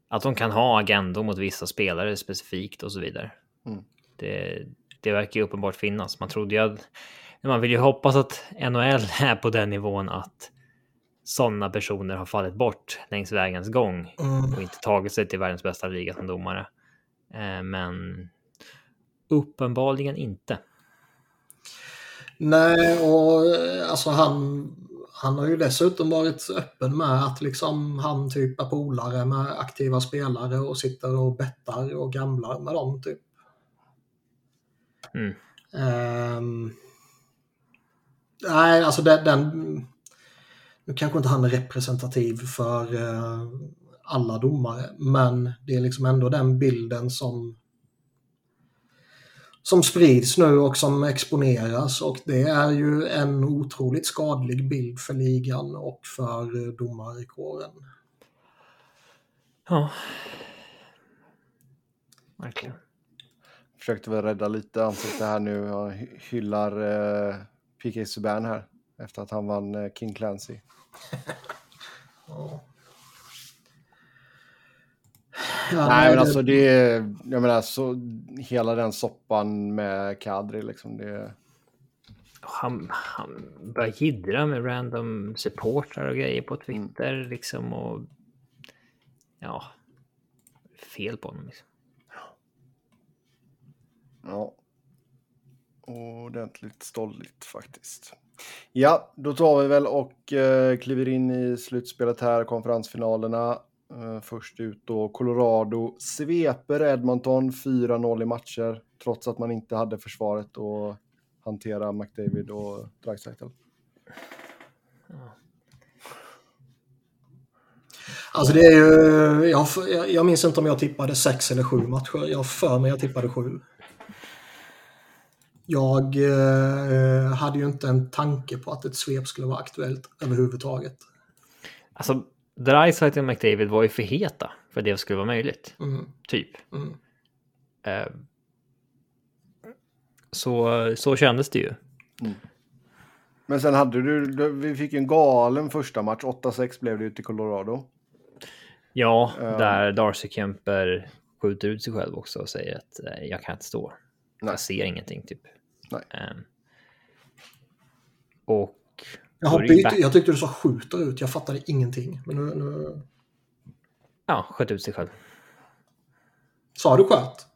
Att de kan ha agendor mot vissa spelare specifikt och så vidare.
Mm.
Det, det verkar ju uppenbart finnas. Man trodde ju att man vill ju hoppas att NHL är på den nivån att sådana personer har fallit bort längs vägens gång
Mm.
och inte tagit sig till världens bästa liga som domare. Eh, Men uppenbarligen inte.
Nej, och eh, alltså han, han har ju dessutom varit öppen med att liksom han typ är polare med aktiva spelare och sitter och bettar och gamblar med dem typ.
Mm.
Ehm, nej, alltså den, den... Nu kanske inte han är representativ för eh, alla domare, men det är liksom ändå den bilden som som sprids nu och som exponeras och det är ju en otroligt skadlig bild för ligan och för eh, domarkåren.
Ja. Verkligen.
Försökte väl rädda lite ansikte här nu och hy- hyllar eh, PK Subban här. Efter att han vann eh, King Clancy.
Ja.
Nej, men
det-
alltså det är, jag menar så hela den soppan med Kadri liksom det.
Han, han börjar jiddra med random supportrar och grejer på Twitter liksom och ja, fel på honom. Liksom.
Ja. Ordentligt stolligt faktiskt. Ja, då tar vi väl och eh, kliver in i slutspelet här, konferensfinalerna. Eh, först ut då Colorado sveper Edmonton 4-0 i matcher, trots att man inte hade försvaret att hantera McDavid och Draisaitl.
Alltså det är ju, jag, jag, minns inte om jag tippade sex eller sju matcher. Jag för mig jag tippade sju. Jag eh, hade ju inte en tanke på att ett svep skulle vara aktuellt överhuvudtaget.
Alltså, Dreisaitl och McDavid var ju för heta för det skulle vara möjligt.
Mm.
Typ.
Mm.
Eh, så, så kändes det ju.
Men sen hade du, du vi fick ju en galen första match. 8-6 blev det ute i Colorado.
Ja,
Ja.
där Darcy Kemper skjuter ut sig själv också och säger att eh, jag kan inte stå.
Nej.
Jag ser ingenting typ.
Nej.
Ehm, och...
Jaha, byt, jag tyckte du sa skjuter ut, jag fattade ingenting. Men nu, nu...
Ja, sköt ut sig själv.
Sa du sköt?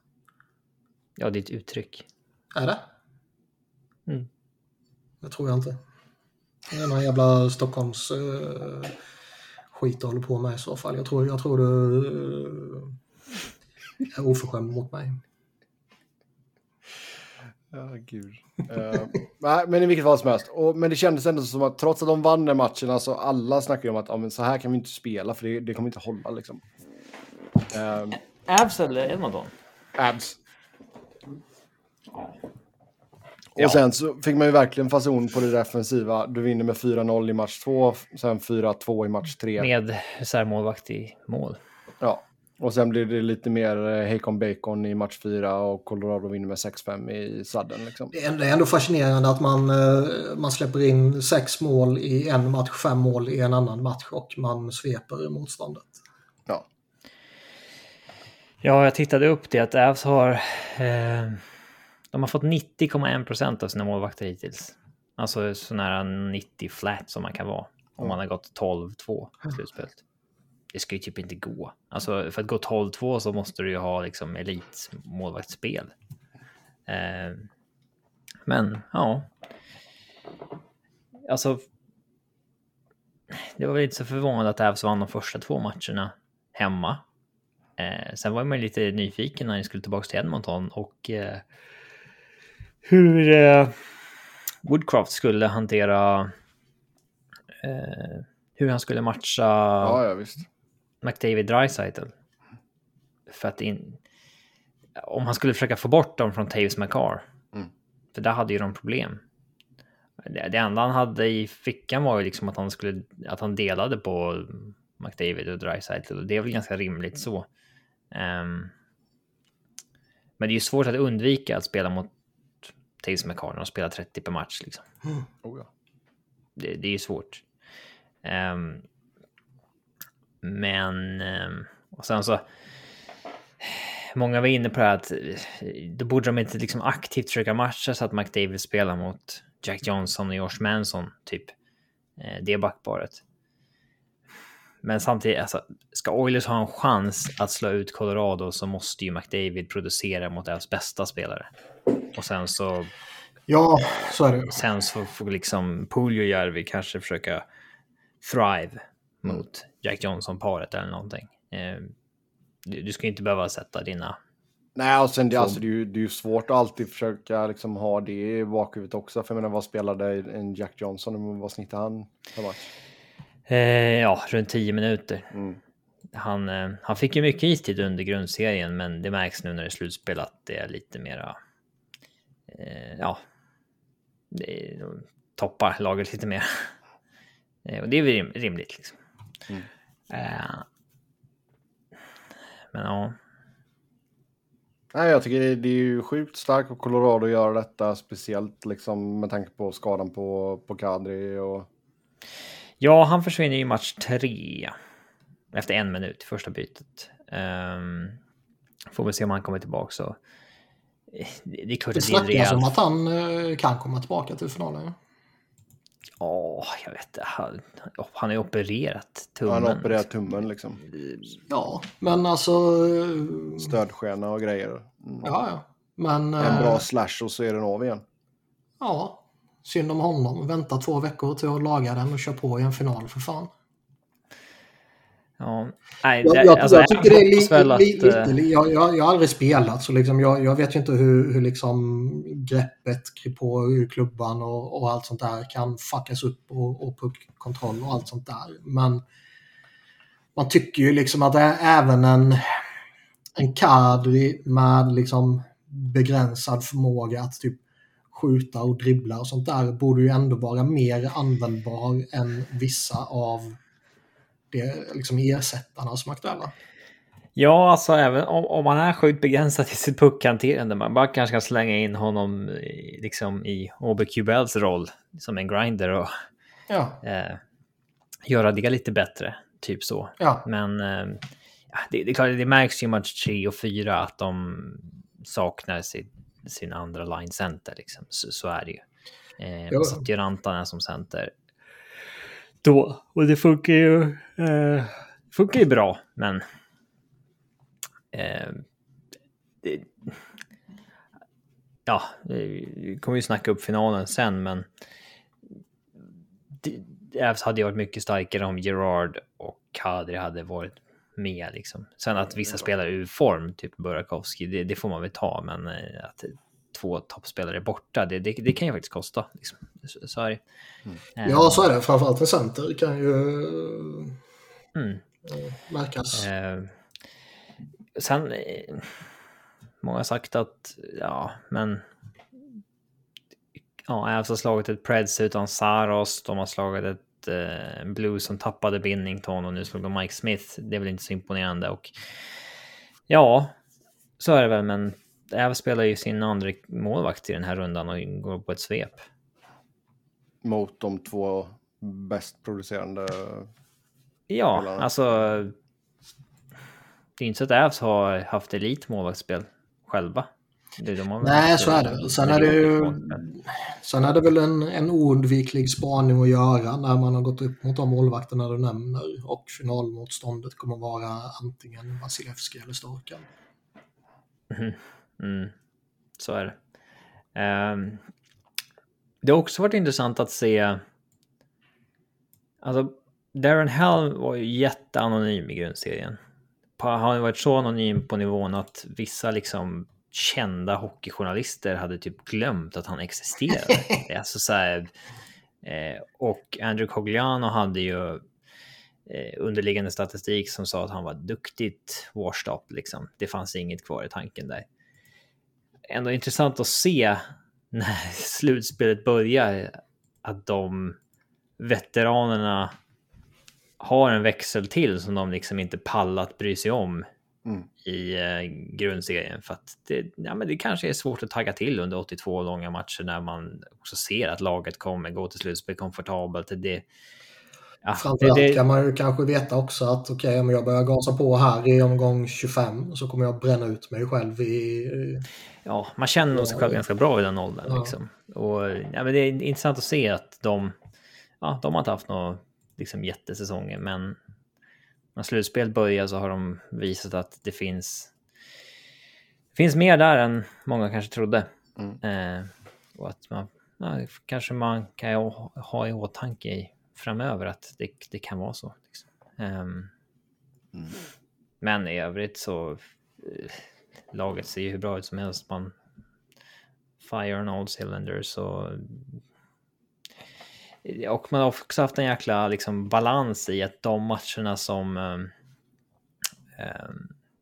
Ja, ett uttryck.
Är det?
Mm.
Det tror jag inte. Det är någon jävla Stockholms uh, skit du håller på med i så fall. Jag tror, jag tror du eh, är oförskämd mot mig.
Ja, gud. Eh, nej, men i vilket fall som helst. Och, men det kändes ändå som att trots att de vann den matchen, alltså alla snackar ju om att ja, men så här kan vi inte spela för det, det kommer inte hålla liksom. Um,
Avs eller Edmonton?
ads. Och
Ja.
sen så fick man ju verkligen fason på det defensiva. Du vinner med 4-0 i match 2, sen 4-2 i match 3.
Med reservmålvakt i mål.
Ja. Och sen blir det lite mer eh, Hakon Bacon i match 4 och Colorado vinner med 6-5 i sadden. Liksom.
Det är ändå, fascinerande att man, eh, man släpper in sex mål i en match, fem mål i en annan match och man sveper motståndet.
Ja.
Ja, jag tittade upp det att Avs har... Eh, de har fått 90,1 procent av sina målvakter hittills. Alltså så nära 90 flat som man kan vara. Om man har gått 12-2 i slutspelet. Det ska ju typ inte gå. Alltså för att gå 12-2 så måste du ju ha liksom elitmålvaktsspel. Eh, men ja. Alltså. Det var väl inte så förvånande att Ävs vann de första två matcherna hemma. Eh, sen var man lite nyfiken när ni skulle tillbaka till Edmonton och eh, hur eh, Woodcraft skulle hantera eh, hur han skulle matcha
Ja, ja, visst.
McDavid Dreisaitl. För att in, om han skulle försöka få bort dem från Taves McCarr.
Mm.
För där hade ju de problem. Det, det enda han hade i fickan var ju liksom att han skulle att han delade på McDavid och Dreisaitl och det är väl ganska rimligt så. Ehm, men det är ju svårt att undvika att spela mot Taves McCarr när de spelar 30 per match liksom
Oh, ja.
det, det är ju svårt. Ehm, men, ehm, och sen så, många var inne på det här att eh, då borde de inte liksom aktivt försöka matcha så att McDavid spelar mot Jack Johnson och Josh Manson, typ. Eh, det backparet. Men samtidigt, alltså, ska Oilers ha en chans att slå ut Colorado så måste ju McDavid producera mot deras bästa spelare. Och sen så
Ja, så är det.
Sen så får liksom Puljujärvi kanske försöka thrive mot Jack Johnson-paret eller någonting. Eh, Du, du ska inte behöva sätta dina...
Nej, och sen det,
Så-
alltså, det, är ju, det är ju svårt att alltid försöka liksom, ha det i bakhuvudet också. För jag menar, vad spelade en Jack Johnson? Vad snittade han per match?
Eh, ja, runt 10 minuter.
Mm.
Han, eh, han fick ju mycket istid under grundserien, men det märks nu när det är slutspel att det är lite mera... Eh, ja, det är, toppar laget lite mer. Eh, och det är väl rim, rimligt liksom.
Mm.
Eh, men ja,
Nej, jag tycker det, det är ju sjukt starkt av Colorado att göra detta, speciellt liksom med tanke på skadan på, på Kadri och...
Ja, han försvinner i match tre. Efter en minut, första bytet. Um, får vi se om han kommer tillbaka så. eh, Det det är klart
Det
det
snackas om att han eh, kan komma tillbaka till finalen.
Ja, jag vet inte. Han, han har ju opererat tummen.
Han har opererat tummen liksom.
Ja, men alltså... eh,
Stödskena och grejer. Mm.
Ja, ja. Men...
En
eh,
bra slash och så är den av igen.
Ja, synd om honom. Vänta två veckor till att laga den och köra på i en final för fan.
Ja, nej,
Jag,
det-
jag,
alltså,
jag tycker det är lite...
väl att,
lite,
eh,
jag, jag, jag har aldrig spelat så liksom, jag, jag vet ju inte hur, hur liksom greppet på klubban och, och allt sånt där kan fuckas upp och, och puckkontroll och allt sånt där. Men man tycker ju liksom att det är även en, en kadri med liksom begränsad förmåga att typ skjuta och dribbla och sånt där borde ju ändå vara mer användbar än vissa av det liksom ersättarna som är aktuella.
Ja, alltså även om, om man är sjukt begränsad i sitt puckhanterande, man bara kanske kan slänga in honom i, liksom i OBQBLs roll som en grinder och
Ja,
eh, göra det lite bättre, typ så.
ja.
Men eh, det, det, klart, det märks ju i match 3 och 4 att de saknar sin, sin andra line center, liksom. så, så är det ju. Eh,
Ja.
man satte ju Rantanen som center då, och det funkar ju, eh, funkar ju bra, men Eh, det, ja, vi kommer ju snacka upp finalen sen, men det, Ävs hade ju varit mycket starkare om Gerard och Kadri hade varit med. Liksom. Sen att vissa spelar ur form, typ Burakovsky, det, det får man väl ta, men eh, att två toppspelare är borta, det, det, det kan ju faktiskt kosta. Liksom. Är det. Eh,
ja, så är det. Framförallt en center kan ju
mm.
eh, märkas.
Eh, sen, eh, många har sagt att, ja, men... Ja, Ävs har slagit ett Preds utan Saros, de har slagit ett eh, Blues som tappade Binnington och nu slog de Mike Smith. Det är väl inte så imponerande och ja, så är det väl, men Ävs spelar ju sin andra målvakt i den här rundan och går på ett svep.
Mot de två bäst producerande.
Ja,
Spelarna.
alltså. Det är inte så att Ävs har haft själva. De har väl
Nej, så är det. Sen är det ju...
målvaktsspel.
Sen är det väl en, en oundviklig spaning att göra när man har gått upp mot de målvakterna du nämner och finalmotståndet kommer vara antingen Vasilevski eller Storken.
Mm, så är det. Ehm, det har också varit intressant att se. Alltså, Darren Helm var ju jätteanonym i grundserien. Han har varit så anonym på nivån att vissa liksom kända hockeyjournalister hade typ glömt att han existerade. Det är alltså så här, eh, och Andrew Cogliano hade ju eh, underliggande statistik som sa att han var duktigt washed up liksom. Det fanns inget kvar i tanken där. Ändå intressant att se när slutspelet börjar att de veteranerna har en växel till som de liksom inte pallat bry sig om
Mm.
i eh, grundserien för att det, ja, men det kanske är svårt att tagga till under 82 långa matcher när man också ser att laget kommer gå till slutspel komfortabelt. Det, ja,
Framförallt
det, det,
kan man ju kanske veta också att okej, om jag börjar gasa på här i omgång 25 så kommer jag bränna ut mig själv i...
ja, man känner nog sig själv ganska bra i den åldern.
Ja.
Liksom. Och, ja, men det är intressant att se att de, ja, de har inte haft några liksom, jättesäsonger, men när slutspel börjar så har de visat att det finns, finns mer där än många kanske trodde.
Mm.
Eh, och att man ja, kanske man kan ha, ha i åtanke i framöver att det, det kan vara så. Liksom. Ehm,
Mm.
Men i övrigt så eh, laget ser ju hur bra ut som helst. Man fire on all cylinders och och man har också haft en jäkla liksom, balans i att de matcherna som ehm,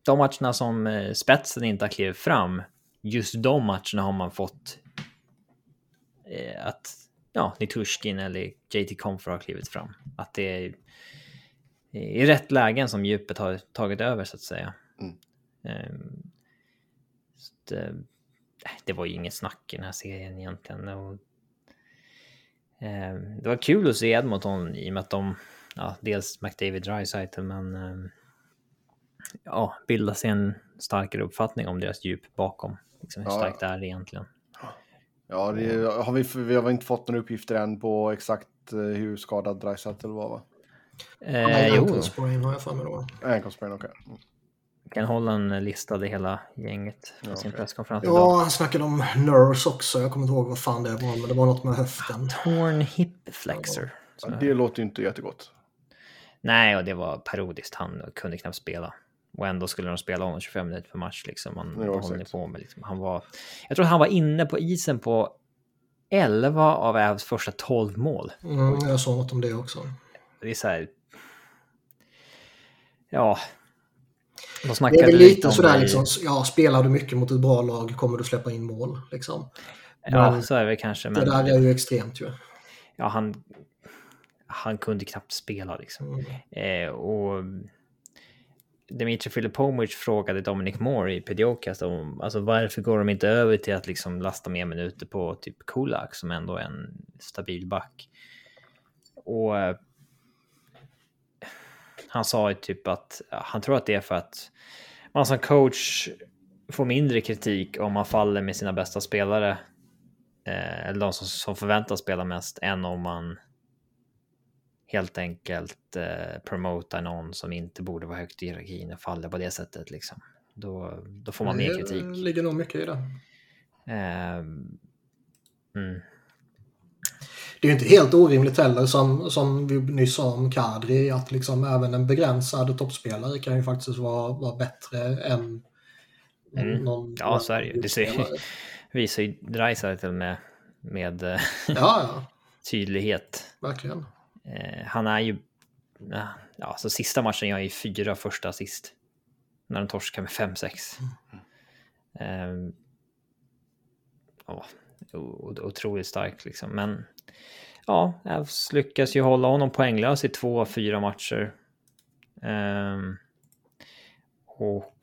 de matcherna som eh, spetsen inte har klivit fram, just de matcherna har man fått eh, att ja, Nitushkin eller JT Comfort har klivit fram. Att det är i rätt lägen som djupet har tagit över så att säga.
Mm.
Ehm, så eh, det var ju inget snack i den här serien egentligen. Och, ehm, det var kul att se Edmonton i och med att de, ja, dels McDavid Dreisaitl, men ehm, ja, bilda sig en starkare uppfattning om deras djup bakom. Liksom hur
Ja.
starkt det är egentligen.
Ja, det har vi, vi har inte fått några uppgifter än på exakt eh, hur skadad Dreisaitl var va?
Eh, jo,
Ankelsprain har jag för mig då.
Ankelsprain, okej. Mm.
kan hålla en lista i hela gänget på
Ja,
sin presskonferens idag.
Ja, han snackade om Nurse också. Jag kommer inte ihåg vad fan det var, men det var något med höften.
Torn hip flexor.
Ja, det låter ju inte jättegott.
Nej, och det var parodiskt. Han kunde knappt spela. Och ändå skulle de spela honom 25 minuter per match. Liksom. Ni
exakt.
på med? Liksom. Han var, jag tror han var inne på isen på 11 av Ävs första 12 mål.
Mm, jag såg något om det också.
Det är så här... Ja. De
Det är väl
lite
sådär
i-
liksom, ja, spelar du mycket mot ett bra lag kommer du släppa in mål. Liksom.
Ja,
men
så är det kanske.
Det
Men
där är ju extremt ju.
ja, han, han kunde knappt spela liksom.
Mm.
Eh, och Dimitri Filipovic frågade Dominic Moore i Pediocast om alltså varför går de inte över till att liksom lasta mer minuter på typ Kulak som ändå är en stabil back. Och eh, han sa ju typ att han tror att det är för att man som coach får mindre kritik om man faller med sina bästa spelare. Eh, eller de som, som förväntas spela mest än om man helt enkelt eh, promotar någon som inte borde vara högt i hierarkin och faller på det sättet liksom. Då, då får man mer
Det
kritik.
ligger nog mycket i det.
Eh, mm.
Det är ju inte helt orimligt heller som, som vi nyss sa om Kadri att liksom även en begränsad toppspelare kan ju faktiskt vara, vara bättre än
Mm.
någon...
Ja, så är det ju. Det ser ju-. Visar ju Dreisaitl med, med eh,
Ja, ja,
tydlighet.
verkligen
eh, han är ju... Eh, ja, alltså sista matchen jag är fyra första assist. När de torskar med 5-6. Mm. Eh, ja, otroligt stark liksom. Men ja, Elfs lyckas ju hålla honom poänglös i två av fyra matcher. Eh, och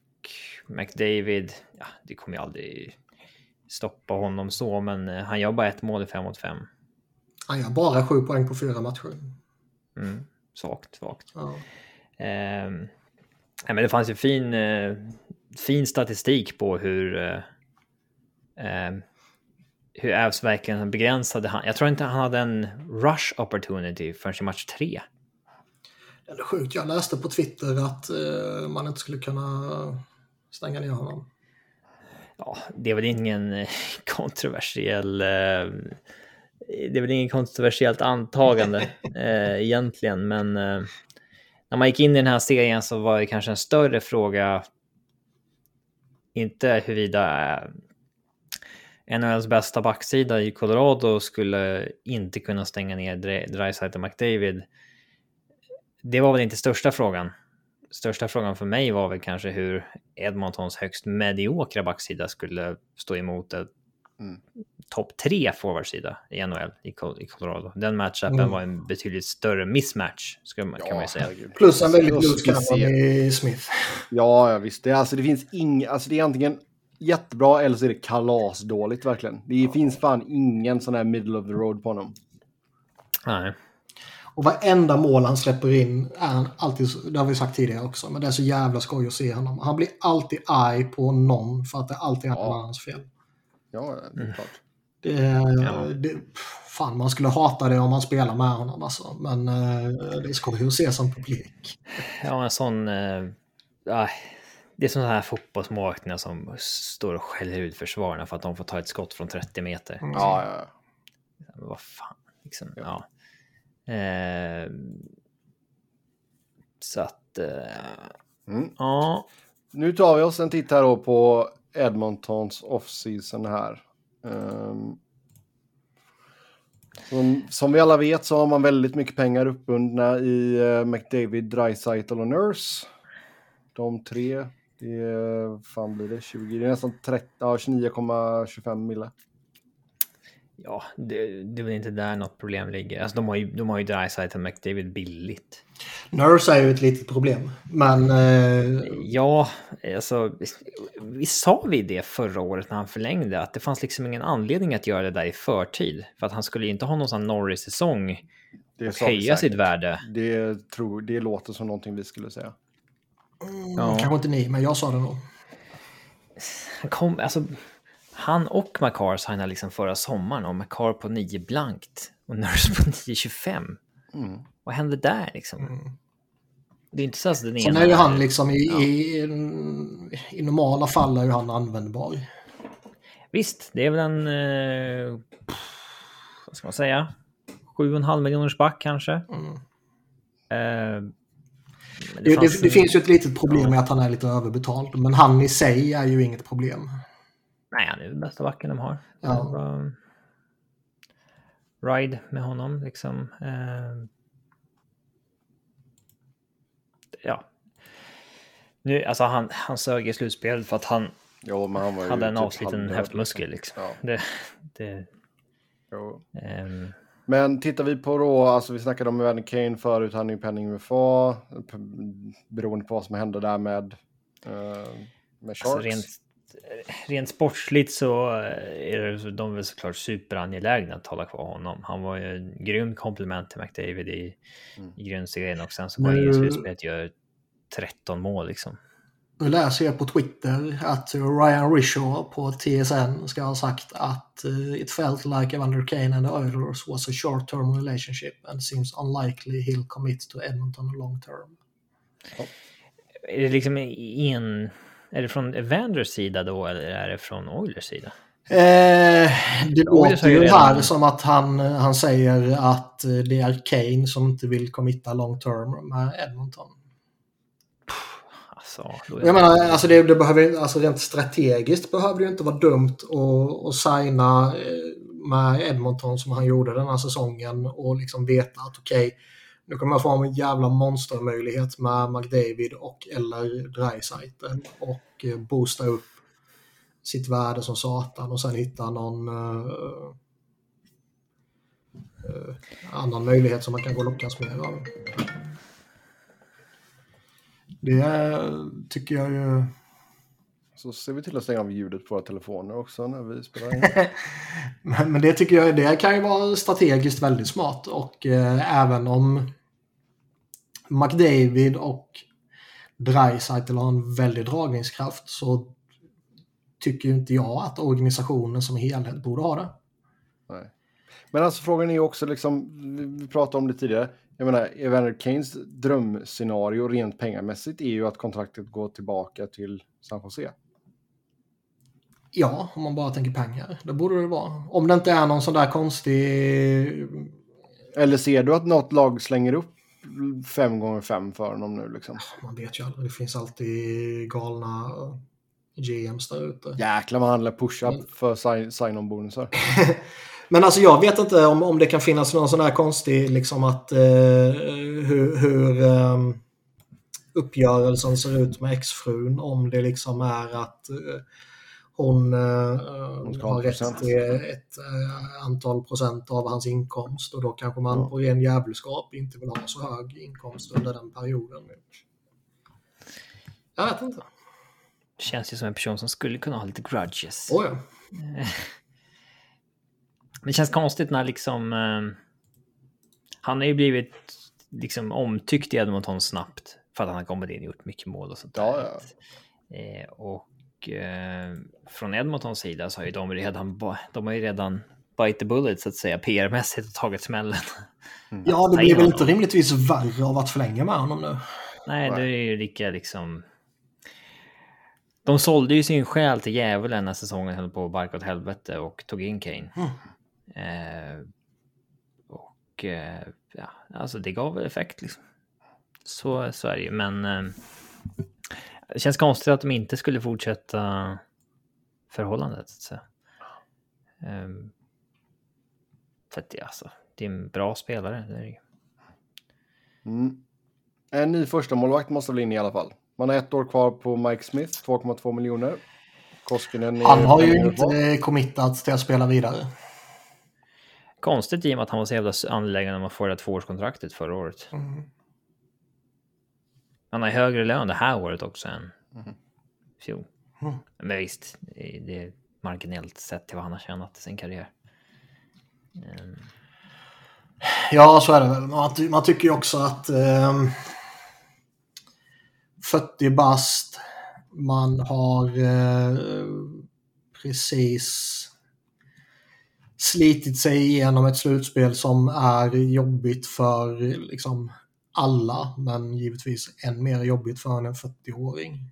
McDavid, ja, det kommer ju aldrig stoppa honom så, men eh, han gör bara ett mål i 5 mot 5.
Han gör bara sju poäng på fyra matcher.
Mm. Svagt, svagt.
Ja.
Eh, men det fanns ju fin, eh, fin statistik på hur, eh, ehm, hur Avs verkligen begränsade han. Jag tror inte han hade en rush opportunity förrän i match tre.
Det är sjukt. Jag läste på Twitter att eh, man inte skulle kunna stänga ner honom.
Ja, det är väl ingen eh, kontroversiell eh, det är väl ingen kontroversiellt antagande eh, egentligen, men eh, när man gick in i den här serien så var det kanske en större fråga. Inte huruvida eh, NHLs bästa backsida i Colorado skulle inte kunna stänga ner Dre- Draisaitl och McDavid. Det var väl inte största frågan. Största frågan för mig var väl kanske hur Edmontons högst mediokra backsida skulle stå emot ett
Mm.
topp tre forwardsida i NHL i Col- i Colorado. Den matchupen
Mm.
var en betydligt större mismatch, ska man, kan man ju säga.
herregud.
Plus en väldigt god i Smith.
Ja, ja visst. Det, alltså, det finns ing, alltså, det är antingen jättebra eller så är det kalasdåligt verkligen. Det finns fan ingen sån här middle of the road på honom.
Nej.
Och varenda mål han släpper in är han alltid, det har vi sagt tidigare också, men det är så jävla skoj att se honom. Han blir alltid arg på någon för att det alltid är
Ja.
hans fel.
Ja, det är klart.
Det,
Ja.
det, fan, man skulle hata det om man spelar med honom alltså. Men eh, det skoj att se som publik.
Ja, en sån... Eh, det är sådana här fotbollsmålvakter som står och skäller ut försvararna för att de får ta ett skott från 30 meter.
Mm.
Ja, ja, ja.
Men vad fan, liksom. Ja.
Ja.
Eh, så att... Eh,
Mm.
ja.
Nu tar vi oss en titt här då på Edmontons offseason här. Um, som, som vi alla vet så har man väldigt mycket pengar uppbundna i uh, McDavid, Dreisaitl och Nurse. De tre, det är, fan blir det, 20, det är nästan 30, ja, 29,25 mille.
Ja, det, det är väl inte där något problem ligger. Alltså de har ju, de har ju Dreisaitl och McDavid billigt.
Nurse är ju ett litet problem, men eh,
Ja, alltså vi sa vi det förra året när han förlängde att det fanns liksom ingen anledning att göra det där i förtid för att han skulle ju inte ha någon sån Norris-säsong
Det
och höja
säkert.
sitt värde.
Det, tror, det låter som någonting vi skulle säga.
Ja.
kanske inte ni, men jag sa det nog.
Han kom, alltså, han och Makar signade liksom förra sommaren och Makar på 9 blankt och Nurse på 9,25.
Mm.
Vad hände där liksom? Det är inte så att den
Sen
ena...
är ju han liksom i,
Ja.
i, i normala fall är ju han användbar.
Visst, det är väl en... Eh, vad ska man säga? 7,5 miljoners back kanske.
Mm.
Eh,
Det, det, det,
en-
finns ju ett litet problem med att han är lite överbetald, men han i sig är ju inget problem.
Nej, han är den bästa backen de har.
Ja.
Var- Ride med honom liksom. Eh, ja. Nu, alltså han, han sög i slutspelet för att han
Ja, men han var ju
hade en
typ
avsliten
halvdöd,
höftmuskel liksom.
Ja.
Det, det, ehm,
Men tittar vi på då, alltså vi snackade om Evander Kane förut, han är ju penning med FA, beroende på vad som hände där med, uh, med Sharks. Alltså
rent, rent sportsligt så är det, de väl såklart superangelägna att hålla kvar honom. Han var ju en grym komplement till McDavid i, mm. i grundserien och sen så går han in i slutspelet gör 13 mål liksom.
Nu läser jag på Twitter att Ryan Rishaw på TSN ska ha sagt att uh, it felt like Evander Kane and the Oilers was a short term relationship and seems unlikely he'll commit to Edmonton long term.
Ja. Är det liksom en... Är det från Evanders sida då eller är det från Oilers sida?
Eh, det låter ju här som att han, han säger att det är Kane som inte vill committa long term med Edmonton. Alltså, jag menar, alltså det, det, behöver, alltså rent strategiskt behöver det inte vara dumt att, att signa eh, med Edmonton som han gjorde den här säsongen och liksom veta att okej, okay, nu kommer jag få en jävla monstermöjlighet med McDavid och eller Dreisaitl och eh, boosta upp sitt värde som satan och sen hitta någon uh, uh, annan möjlighet som man kan gå och lockas med. Det tycker jag ju...
Så ser vi till att stänga av ljudet på våra telefoner också när vi spelar in.
men, men, det tycker jag det kan ju vara strategiskt väldigt smart och eh, även om McDavid och Dreisaitl har en väldig dragningskraft så tycker inte jag att organisationen som helhet borde ha det.
Nej. Men alltså frågan är ju också liksom, vi pratade om det tidigare, jag menar, Evander Keynes drömscenario rent pengamässigt är ju att kontraktet går tillbaka till San Jose.
Ja, om man bara tänker pengar. Det borde det vara. Om det inte är någon sån där konstig...
Eller ser du att något lag slänger upp fem gånger fem för honom nu liksom?
Man vet ju aldrig. Det finns alltid galna GMs där ute.
Jäklar vad han lär pusha Men... för sign-on-bonusar.
Men alltså jag vet inte om, om det kan finnas någon sån här konstig liksom att eh, hur, hur um, uppgörelsen ser ut med exfrun. Om det liksom är att uh, hon, uh, hon har rätt till ett uh, antal procent av hans inkomst och då kanske man ja. på ren djävulskap inte vill ha så hög inkomst under den perioden. Jag vet inte.
Känns ju som en person som skulle kunna ha lite grudges.
Oh ja.
Det känns konstigt när liksom... Eh, han har ju blivit liksom omtyckt i Edmonton snabbt för att han har kommit in och gjort mycket mål och sånt där. Ja, ja. Eh, och eh, från Edmontons sida så har ju de redan, de har ju redan bite the bullet så att säga PR-mässigt och tagit smällen.
Mm. Ja, det blir väl inte rimligtvis värre av att förlänga med honom nu.
Nej, det är ju lika liksom de sålde ju sin själ till djävulen när säsongen höll på att barka åt helvete och tog in Kane. Mm. Eh, och eh, ja, alltså det gav väl effekt liksom. Så, så är det ju, men eh, det känns konstigt att de inte skulle fortsätta förhållandet. Så. Eh, för att det, alltså, det är en bra spelare. Det är det.
Mm. En ny första målvakt måste väl in i alla fall. Man har ett år kvar på Mike Smith, 2,2 miljoner.
Koskinen Han har ju inte committat till att spela vidare.
Konstigt i och med att han var så jävla angelägen om att få det tvåårskontraktet förra året. Mm. Han har högre lön det här året också än mm. fjol. Mm. Men visst, det är marginellt sett till vad han har tjänat i sin karriär.
Mm. Ja, så är det väl. Man, man tycker ju också att um 40 bast. Man har eh, precis slitit sig igenom ett slutspel som är jobbigt för liksom alla, men givetvis än mer jobbigt för en 40-åring.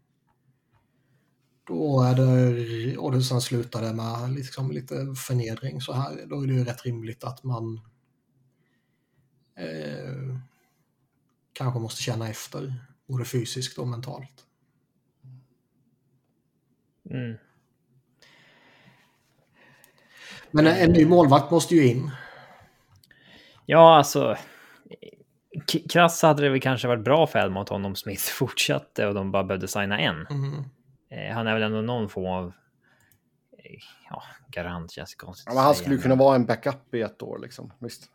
Då är det, och det sen slutar det med liksom lite förnedring så här, då är det ju rätt rimligt att man eh, kanske måste känna efter både fysiskt och mentalt. Mm. Men en ny målvakt måste ju in.
Ja, alltså. Krass hade det väl kanske varit bra för Edmonton om Smith fortsatte och de bara behövde signa en. Mm. Han är väl ändå någon form av eh, ja, garant känns konstigt.
Ja, men han skulle ju kunna vara en backup i ett år liksom. Visst.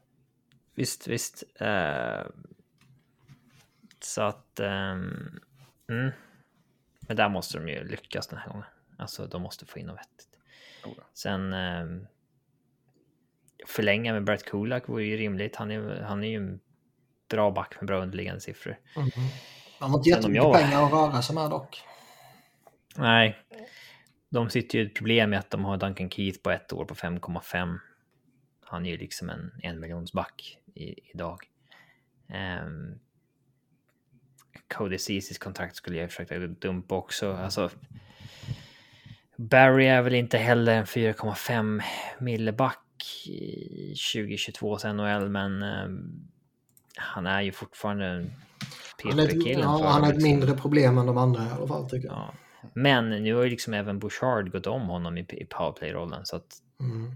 visst, visst. Uh, så att... Um, mm. Men där måste de ju lyckas den här gången. Alltså, de måste få in något vettigt. Sen... Um, förlänga med Bert Kulak vore ju rimligt. Han är, han är ju en bra back med bra underliggande siffror.
Mm. Han har inte jättemycket jag... pengar att röra sig med dock.
Nej. De sitter ju ett problem med att de har Duncan Keith på ett år på 5,5. Han är ju liksom en en miljons back i, idag. Um, Cody Ceecis kontrakt skulle jag försöka dumpa också. Alltså, Barry är väl inte heller en 4,5 milleback i 2022 NHL, men um, han är ju fortfarande en PP-killen.
Ja, han är ett mindre problem än de andra i alla fall tycker jag. Ja.
Men nu har ju liksom även Bouchard gått om honom i, i powerplay-rollen så att mm.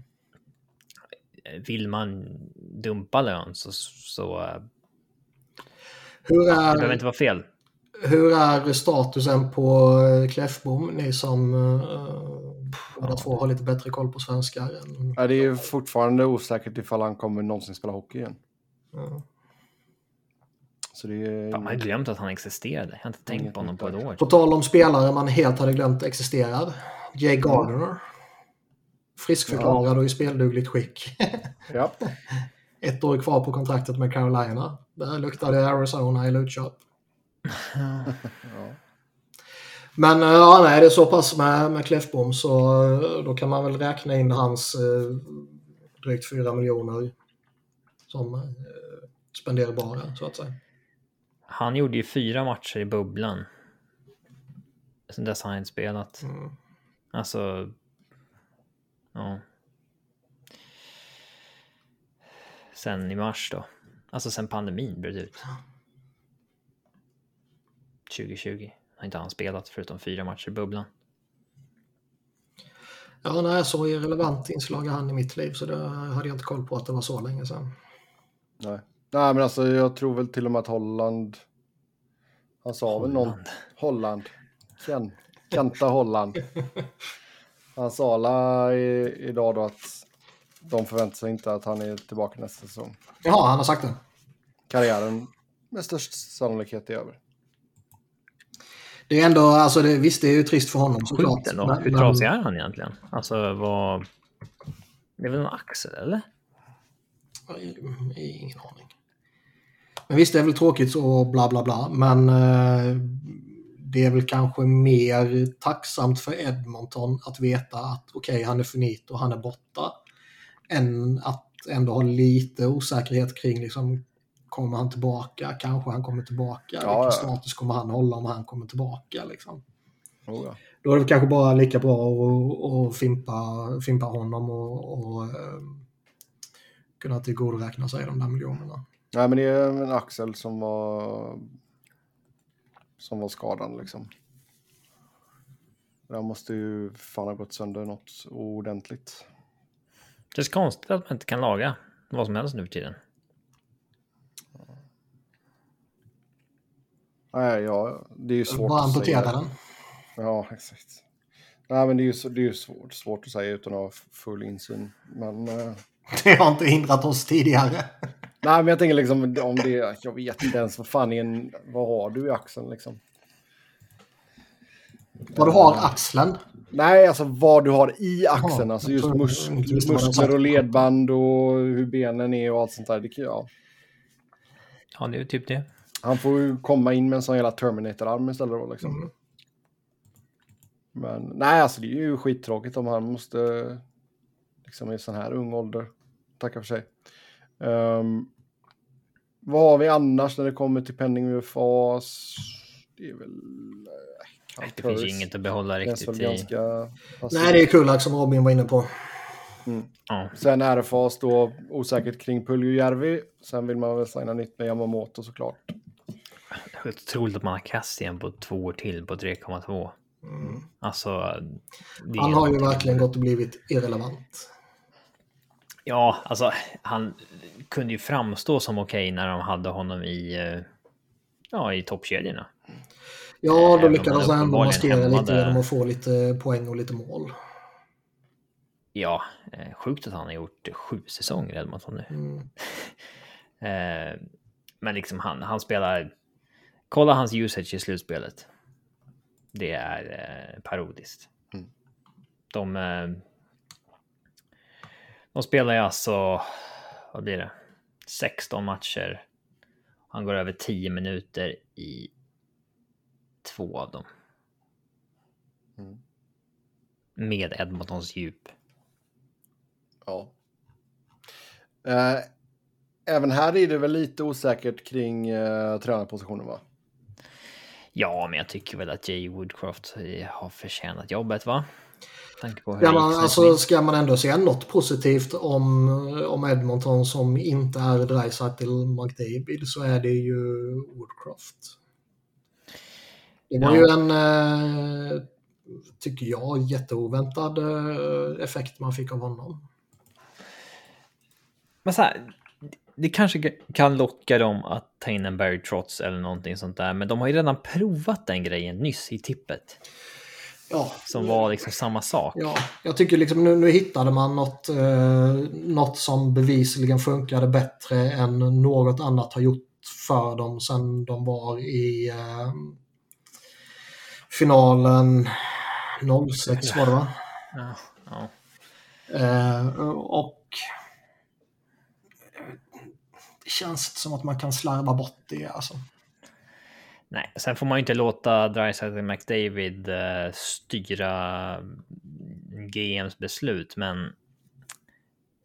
vill man dumpa lön så, så eh,
hur är,
det behöver inte vara fel.
Hur är statusen på eh, Kläffbom? Ni som uh, båda två har lite bättre koll på svenskar. Än...
Ja, det är fortfarande osäkert ifall han kommer någonsin spela hockey igen. Mm.
Så det är... Man har glömt att han existerade. Jag har inte tänkt på honom på ett år.
På tal om spelare man helt hade glömt existerar. Jay Gardner. Friskförklarad ja. och i speldugligt skick.
ja.
Ett år kvar på kontraktet med Carolina. Där luktade Arizona i lootshop. ja. Men ja, nej, det är så pass med, med Kläffbom så då kan man väl räkna in hans eh, drygt 4 miljoner som eh, spenderbara så att säga.
Han gjorde ju fyra matcher i bubblan. Sen dess har han inte spelat. Mm. Alltså... Ja. Sen i mars då. Alltså sen pandemin bröt ut. 2020 har inte han spelat förutom fyra matcher i bubblan.
Ja, nej, så irrelevant inslag är han i mitt liv så det hade jag inte koll på att det var så länge sedan.
Nej. Nej, men alltså jag tror väl till och med att Holland. Han sa Holland. väl någon. Holland. Ken, Kenta Holland. Han sa alla idag då att de förväntar sig inte att han är tillbaka nästa säsong.
Ja, han har sagt det.
Karriären med störst sannolikhet är över.
Det är ändå, alltså det, visst det är ju trist för honom såklart.
Hur trasig är han egentligen? Alltså vad... Det är väl en axel eller?
Ingen aning. Men visst, det är väl tråkigt och bla bla bla, men eh, det är väl kanske mer tacksamt för Edmonton att veta att okej, okay, han är finit och han är borta. Än att ändå ha lite osäkerhet kring liksom, kommer han tillbaka? Kanske han kommer tillbaka? Ja, Vilken status kommer han hålla om han kommer tillbaka? Liksom?
Oh, ja.
Då är det kanske bara lika bra att, att fimpa, fimpa honom och, och uh, kunna tillgodoräkna sig de där miljonerna.
Nej, men det är en axel som var som var skadan liksom. Den måste ju fan ha gått sönder något ordentligt.
Det är så konstigt att man inte kan laga vad som helst nu för tiden.
Nej, ja, det är ju svårt
Bara att säga. den.
Ja, exakt. Nej, men det är ju, det är ju svårt, svårt att säga utan att ha full insyn. Men... Uh...
Det har inte hindrat oss tidigare.
Nej, men jag tänker liksom om det, jag vet inte ens vad fan är en, vad har du i axeln liksom?
Vad du har axeln?
Nej, alltså vad du har i axeln. Aha, alltså just mus muskler och ledband och hur benen är och allt sånt där. Det kan jag.
Ja, det är typ det.
Han får ju komma in med en sån jävla Terminator-arm istället då liksom. Mm. Men nej, alltså det är ju skittråkigt om han måste liksom i sån här ung ålder. Tackar för sig. Um, vad har vi annars när det kommer till penning UFAs? Det är väl...
Äh, det finns ju inget att behålla riktigt i. Ganska
Nej, det är Kullak som Robin var inne på.
Mm. Ja. Sen RFAs då osäkert kring Puljujärvi. Sen vill man väl signa nytt med Yamamoto såklart.
Det är otroligt att man har Cassian på två år till på 3,2. Mm. Alltså.
Han har ju verkligen gått och blivit irrelevant.
Ja, alltså han kunde ju framstå som okej okay när de hade honom i, eh, ja, i toppkedjorna.
Ja, då lyckades han ändå maskera lite genom att få lite poäng och lite mål.
Ja, eh, sjukt att han har gjort sju säsonger i Edmonton nu. Mm. Eh, men liksom han, han spelar... Kolla hans usage i slutspelet. Det är eh, parodiskt.
Mm.
De, eh, de spelar ju alltså, vad blir det, 16 matcher. Han går över 10 minuter i två av dem.
Mm.
Med Edmontons djup.
Ja. Eh, även här är det väl lite osäkert kring eh, tränarpositionen va?
Ja, men jag tycker väl att Jay Woodcroft eh, har förtjänat jobbet, va?
Ska man, alltså, ska man ändå säga något positivt om, om Edmonton som inte är Dreisaitl McDavid så är det ju Woodcroft. Det var
Ja.
ju en, eh, tycker jag, jätteoväntad eh, effekt man fick av honom.
Men så här, det kanske kan locka dem att ta in en Barry Trotz eller någonting sånt där, men de har ju redan provat den grejen nyss i tippet
Ja,
som var liksom samma sak.
Ja, jag tycker liksom nu, nu hittade man något, eh, något som bevisligen funkade bättre än något annat har gjort för dem sen de var i eh, finalen 06 var det va?
Ja, ja.
Eh, och det känns som att man kan slarva bort det alltså.
Nej, sen får man ju inte låta och McDavid eh, styra GMs beslut, men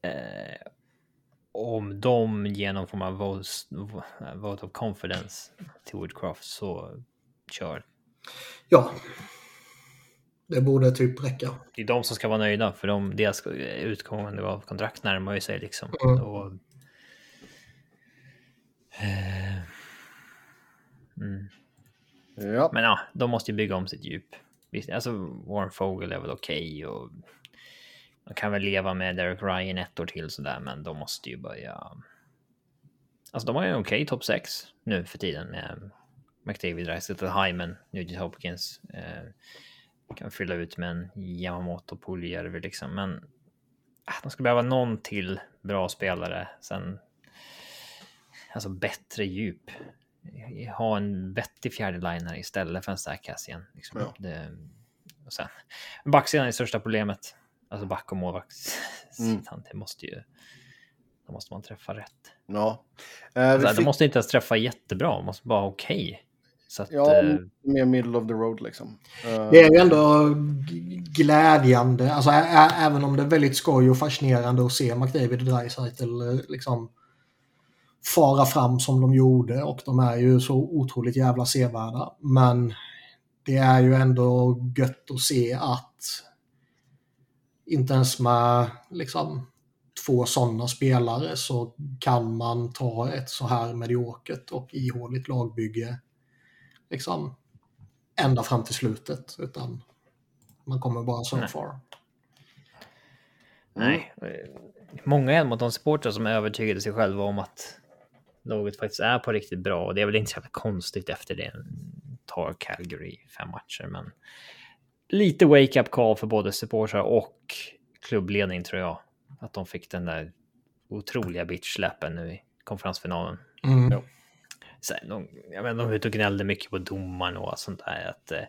eh, om de ger någon form av vote, vote of confidence till Woodcroft så kör.
Ja. Det borde typ räcka.
Det är de som ska vara nöjda för de, deras utgången av kontrakt närmar ju sig liksom.
Mm.
Och, eh, mm.
Ja.
Men ja, de måste ju bygga om sitt djup. Visst, alltså Warren Fogel är väl okej och de kan väl leva med Derek Ryan ett år till sådär, men de måste ju börja. Alltså, de har ju en okej topp 6 nu för tiden med McDavid, Dreisaitl, Hyman, Nugent Hopkins. Eh, kan fylla ut med en Yamamoto Puljärvi liksom, men eh, de skulle behöva någon till bra spelare sen. Alltså bättre djup ha en vettig fjärde liner istället för en stark Cassian. Liksom.
Ja.
Det, och sen, backsidan är största problemet. Alltså back och målvaktssidan.
Mm.
Det måste ju... Då måste man träffa rätt.
ja. Eh,
Alltså,
fick,
De måste inte ens träffa jättebra, de måste bara okej. Så att...
Ja,
eh,
mer middle of the road liksom. Eh,
Det är ju ändå glädjande, alltså även om det är väldigt skoj och fascinerande att se McDavid och Dreisaitl eh, liksom fara fram som de gjorde och de är ju så otroligt jävla sevärda. Men det är ju ändå gött att se att inte ens med liksom två sådana spelare så kan man ta ett så här mediokert och ihåligt lagbygge liksom ända fram till slutet. Utan man kommer bara so
Nej.
far.
Nej. Många Edmonton-supportrar som är övertygade sig själva om att laget faktiskt är på riktigt bra. Och det är väl inte så jävla konstigt efter det. Tar Calgary fem matcher, men lite wake-up call för både supportrar och klubbledning tror jag. Att de fick den där otroliga bitch-släppen nu i konferensfinalen.
Mm.
Ja.
Så här, de, jag vet, de ute och gnällde mycket på domaren och sånt där. Att, eh,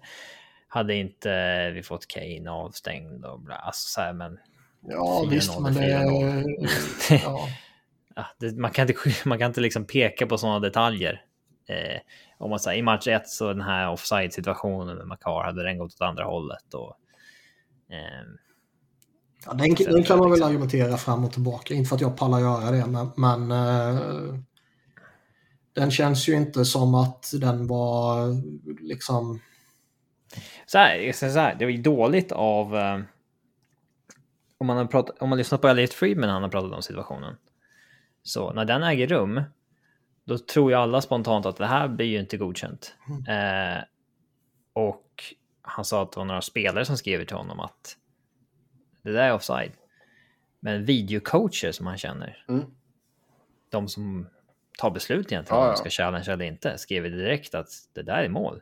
hade inte vi fått Kane avstängd och bla. Alltså så här, men
Ja
4-0
visst, men det...
4-0.
Ja.
det, man kan inte, man kan inte liksom peka på sådana detaljer. Eh, om man säger i match 1 så den här offside situationen med Makar hade den gått åt andra hållet och. Eh,
Ja, den, den kan man väl argumentera fram och tillbaka. Inte för att jag pallar göra det, men, men eh, den känns ju inte som att den var liksom...
så här, så här, det var ju dåligt av. Eh, om man har pratat, om man lyssnar på Elliot Friedman när han har pratat om situationen. Så när den äger rum. Då tror ju alla spontant att det här blir ju inte godkänt. Eh, och han sa att det var några spelare som skrev till honom att det där är offside. Men videocoacher som han känner,
Mm.
de som tar beslut egentligen
Ja,
om de ska challenge eller inte, skrev ju direkt att det där är mål.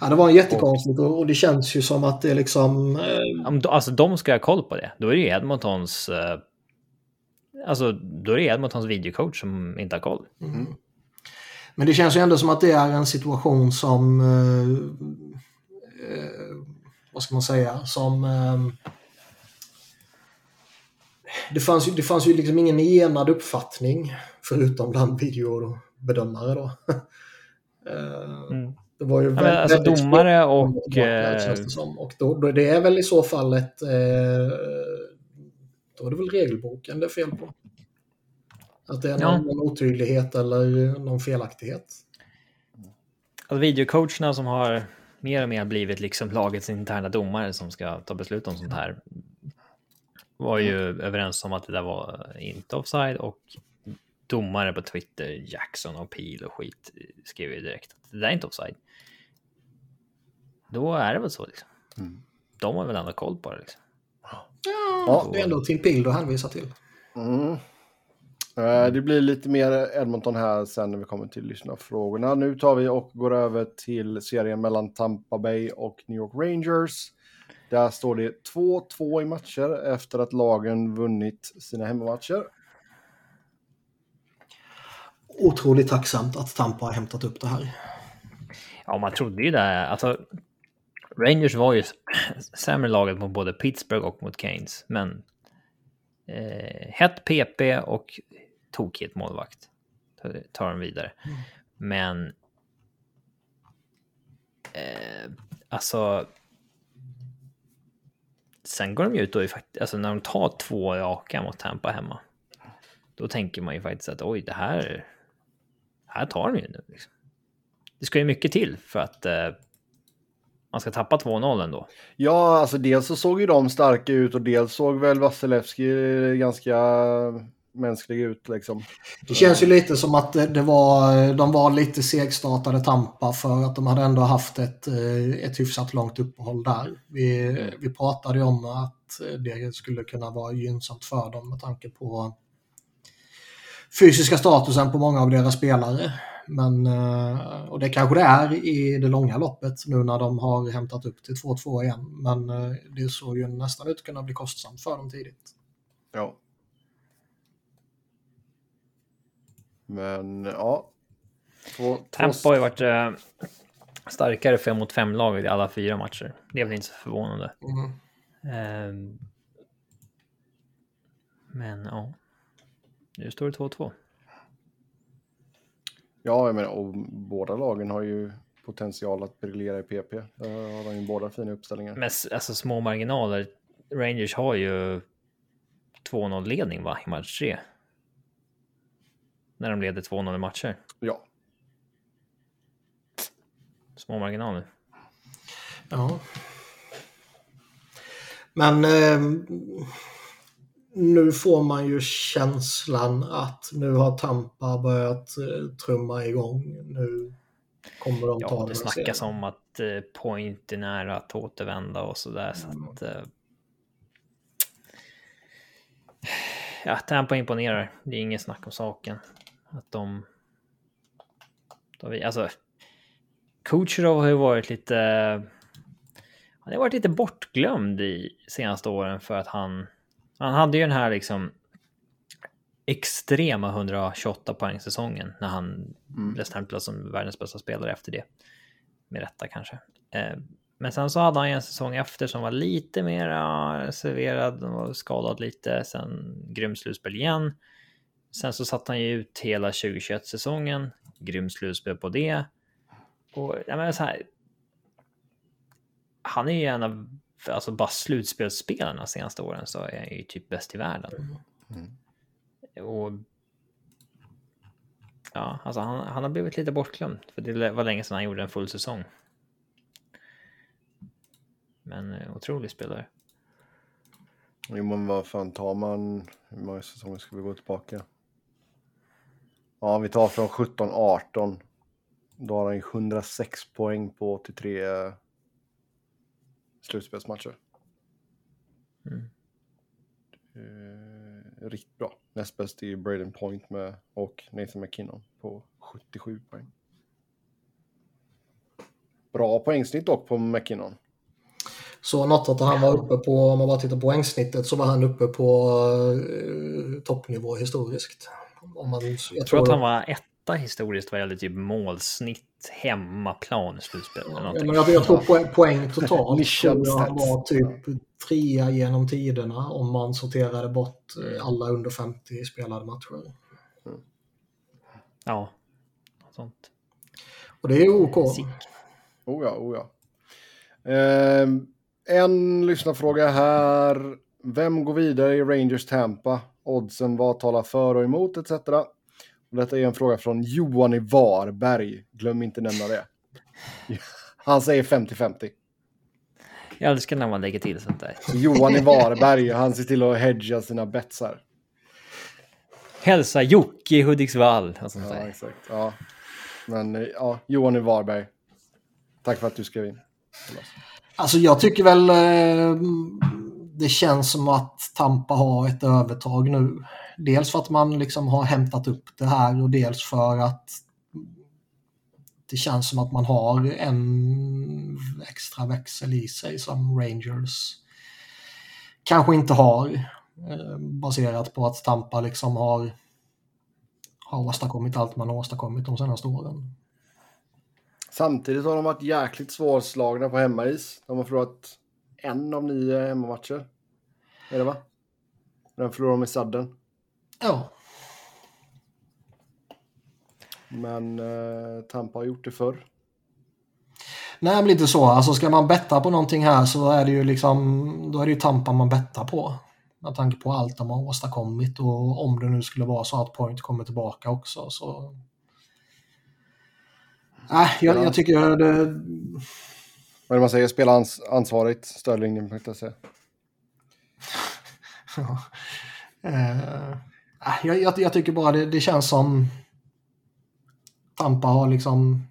Ja, det var jättekonstigt och, och det känns ju som att det liksom... Eh,
alltså de ska ha koll på det. Då är det ju Edmontons eh, alltså då är det Edmontons videocoach som inte har koll.
Mm. Men det känns ju ändå som att det är en situation som, eh, eh, vad ska man säga, som eh, det fanns, ju, det fanns ju liksom ingen enad uppfattning förutom bland videobedömare då. Eh,
Mm.
Det var ju väldigt,
alltså
väldigt
domare och,
tillbaka,
eh,
som. Och då, då, det är väl i så fall ett... Då är det väl regelboken det är fel på. Att det är
Ja.
någon, någon otydlighet eller någon felaktighet.
Alltså videocoacherna som har mer och mer blivit liksom lagets interna domare som ska ta beslut om sånt här var ju överens om att det där var inte offside och domare på Twitter, Jackson och Peel och skit skrev ju direkt att det där är inte offside. Då är det väl så liksom.
Mm.
De har väl ändå koll på det liksom.
Ja, det är ändå Tim Pill du hänvisar till.
Mm. Eh, Det blir lite mer Edmonton här sen när vi kommer till lyssnarfrågorna. Nu tar vi och går över till serien mellan Tampa Bay och New York Rangers. Där står det 2-2 i matcher efter att lagen vunnit sina hemmamatcher.
Otroligt tacksamt att Tampa har hämtat upp det här.
Ja, man trodde ju det. Alltså, Rangers var ju sämre laget mot både Pittsburgh och mot Keynes, men eh, hett PP och tokigt målvakt tar- tar dem vidare. Men eh, alltså. Sen går de ju ut och alltså när de tar två raka mot Tampa hemma. Då tänker man ju faktiskt att oj, det här. Här tar de ju nu. Liksom. Det ska ju mycket till för att eh, man ska tappa 2-0 ändå.
Ja, alltså dels så såg ju de starka ut och dels såg väl Vasilevski ganska mänsklig ut liksom.
Det känns ju lite som att det det var, de var lite segstartade Tampa för att de hade ändå haft ett, eh, ett hyfsat långt uppehåll där. Vi, vi pratade ju om att det skulle kunna vara gynnsamt för dem med tanke på fysiska statusen på många av deras spelare. Men, eh, och det kanske det är i det långa loppet nu när de har hämtat upp till 2-2 igen. Men eh, det såg ju nästan ut att kunna bli kostsamt för dem tidigt.
Ja. Men ja. Två, två,
har ju varit eh, starkare 5 mot 5 laget i alla fyra matcher. Det är väl inte så förvånande.
Mm.
Ehm, men ja, nu står det 2-2.
Ja, jag menar, och båda lagen har ju potential att briljera i PP. Där har de ju båda fina uppställningar.
Men alltså små marginaler. Rangers har ju 2-0 ledning va, i match 3. När de leder 2-0 i matcher.
Ja.
Små marginaler.
Ja. Men eh, nu får man ju känslan att nu har Tampa börjat eh, trumma igång. Nu kommer de ta
Ja,
den
det
här
snackas
serien.
om att eh, Point är nära att återvända och sådär. Så
Mm.
att, eh, ja, Tampa imponerar. Det är inget snack om saken. Att de... de alltså, Kucherov har ju varit lite... Han har varit lite bortglömd i senaste åren för att han... Han hade ju den här liksom extrema 128 poäng säsongen när han
Mm.
blev stämplad som världens bästa spelare efter det. Med rätta kanske. Eh, Men sen så hade han ju en säsong efter som var lite mer reserverad och skadad lite. Sen grym slutspel igen. Sen så satt han ju ut hela 2021-säsongen. Grym slutspel på det. Och jag menar så här. Han är ju en av, alltså bara slutspelsspelarna senaste åren så är han ju typ bäst i världen.
Mm.
Och ja, alltså han, han har blivit lite bortglömd. För det var länge sedan han gjorde en full säsong. Men eh, otrolig spelare.
Jo, men vad fan tar man? Hur många säsonger ska vi gå tillbaka? Ja, vi tar från 17-18. Då har han ju 106 poäng på 83 slutspelsmatcher.
Mm.
Eh, riktigt bra. Näst bäst är Braden Point med och Nathan McKinnon på 77 poäng. Bra poängsnitt dock på McKinnon.
Så något att han var uppe på, om man bara tittar på poängsnittet, så var han uppe på toppnivå historiskt. Om man,
jag, tror att han var etta historiskt vad gäller typ målsnitt, hemmaplan, slutspel.
Ja, men jag, jag tror poäng, poäng totalt tror jag var typ trea genom tiderna om man sorterade bort eh, alla under 50 spelade matcher. Mm.
Ja, sånt.
Och det är OK.
Sick. Oh ja, oh ja. Eh, en lyssnarfråga här. Vem går vidare i Rangers Tampa? Oddsen, vad talar för och emot etc. Detta är en fråga från Johan i Varberg. Glöm inte nämna det. Han säger 50-50.
Jag älskar när man lägger till sånt där.
Johan i Varberg, han ser till att hedga sina betsar.
Hälsa Jocke i Hudiksvall. Och sånt
ja,
där.
exakt. Ja. Men ja, Johan i Varberg. Tack för att du skrev in.
Alltså jag tycker väl eh, det känns som att Tampa har ett övertag nu. Dels för att man liksom har hämtat upp det här och dels för att det känns som att man har en extra växel i sig som Rangers kanske inte har. Eh, baserat på att Tampa liksom har, har åstadkommit allt man har åstadkommit de senaste åren.
Samtidigt har de varit jäkligt svårslagna på hemmais. De har förlorat en av nio hemmamatcher. Är det va? Den förlorade de i sadden.
Ja.
Men eh, Tampa har gjort det förr.
Nej, men lite så. Alltså ska man betta på någonting här så är det ju liksom, då är det ju Tampa man bettar på. Med tanke på allt de har åstadkommit och om det nu skulle vara så att Point kommer tillbaka också så... Nej, äh, jag, jag tycker det...
Vad är det man säger? Spela ans ansvarigt, Sterling.se.
ja. uh, jag, jag, jag, tycker bara det, det känns som Tampa har liksom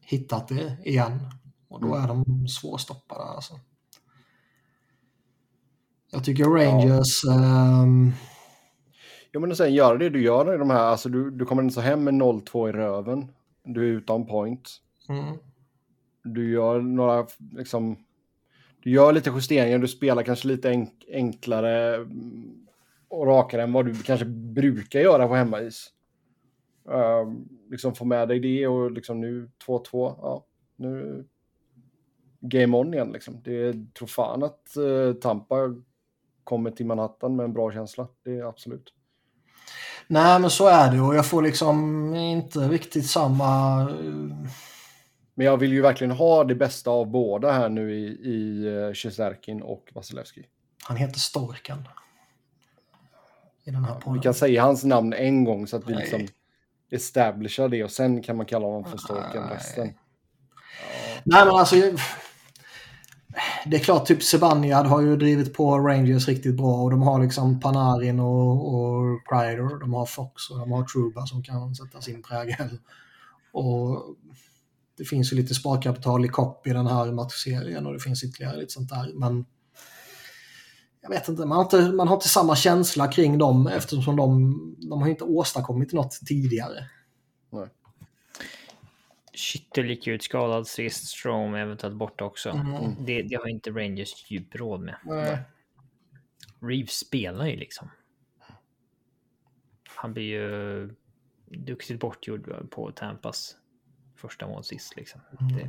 hittat det igen. Och då mm. är de svårstoppade alltså. Jag tycker Rangers... Ja. Um...
ja men sen gör det du gör i de här, alltså du, du kommer inte så hem med 0-2 i röven. Du är utan point.
Mm.
Du gör några, liksom, du gör lite justeringar, du spelar kanske lite enk enklare och rakare än vad du kanske brukar göra på hemmais. Uh, liksom få med dig det och liksom nu 2-2, ja, nu game on igen liksom. Det tror fan att uh, Tampa kommer till Manhattan med en bra känsla. Det är absolut.
Nej, men så är det och jag får liksom inte riktigt samma... Eh,
men jag vill ju verkligen ha det bästa av båda här nu i, i uh, och Vasilevski.
Han heter Storken. I den här
ja, vi kan säga hans namn en gång så att vi liksom establishar det och sen kan man kalla honom för Storken resten. Ja.
Nej, men alltså det är klart, typ Sebaniad har ju drivit på Rangers riktigt bra och de har liksom Panarin och, och Kreider, de har Fox och de har Truba som kan sätta sin prägel. Och det finns ju lite sparkapital i kopp i den här matchserien och det finns ytterligare lite sånt där. Men jag vet inte, man har inte, man har inte samma känsla kring dem eftersom de, de har inte åstadkommit något tidigare.
Nej.
Skyttel gick ut skadad sist, Strom eventuellt borta också.
Mm.
Det, det, har inte Rangers djup råd med.
Nej.
Reeves spelar ju liksom. Han blir ju duktigt bortgjord på Tampas första mål sist liksom.
Mm.
Det,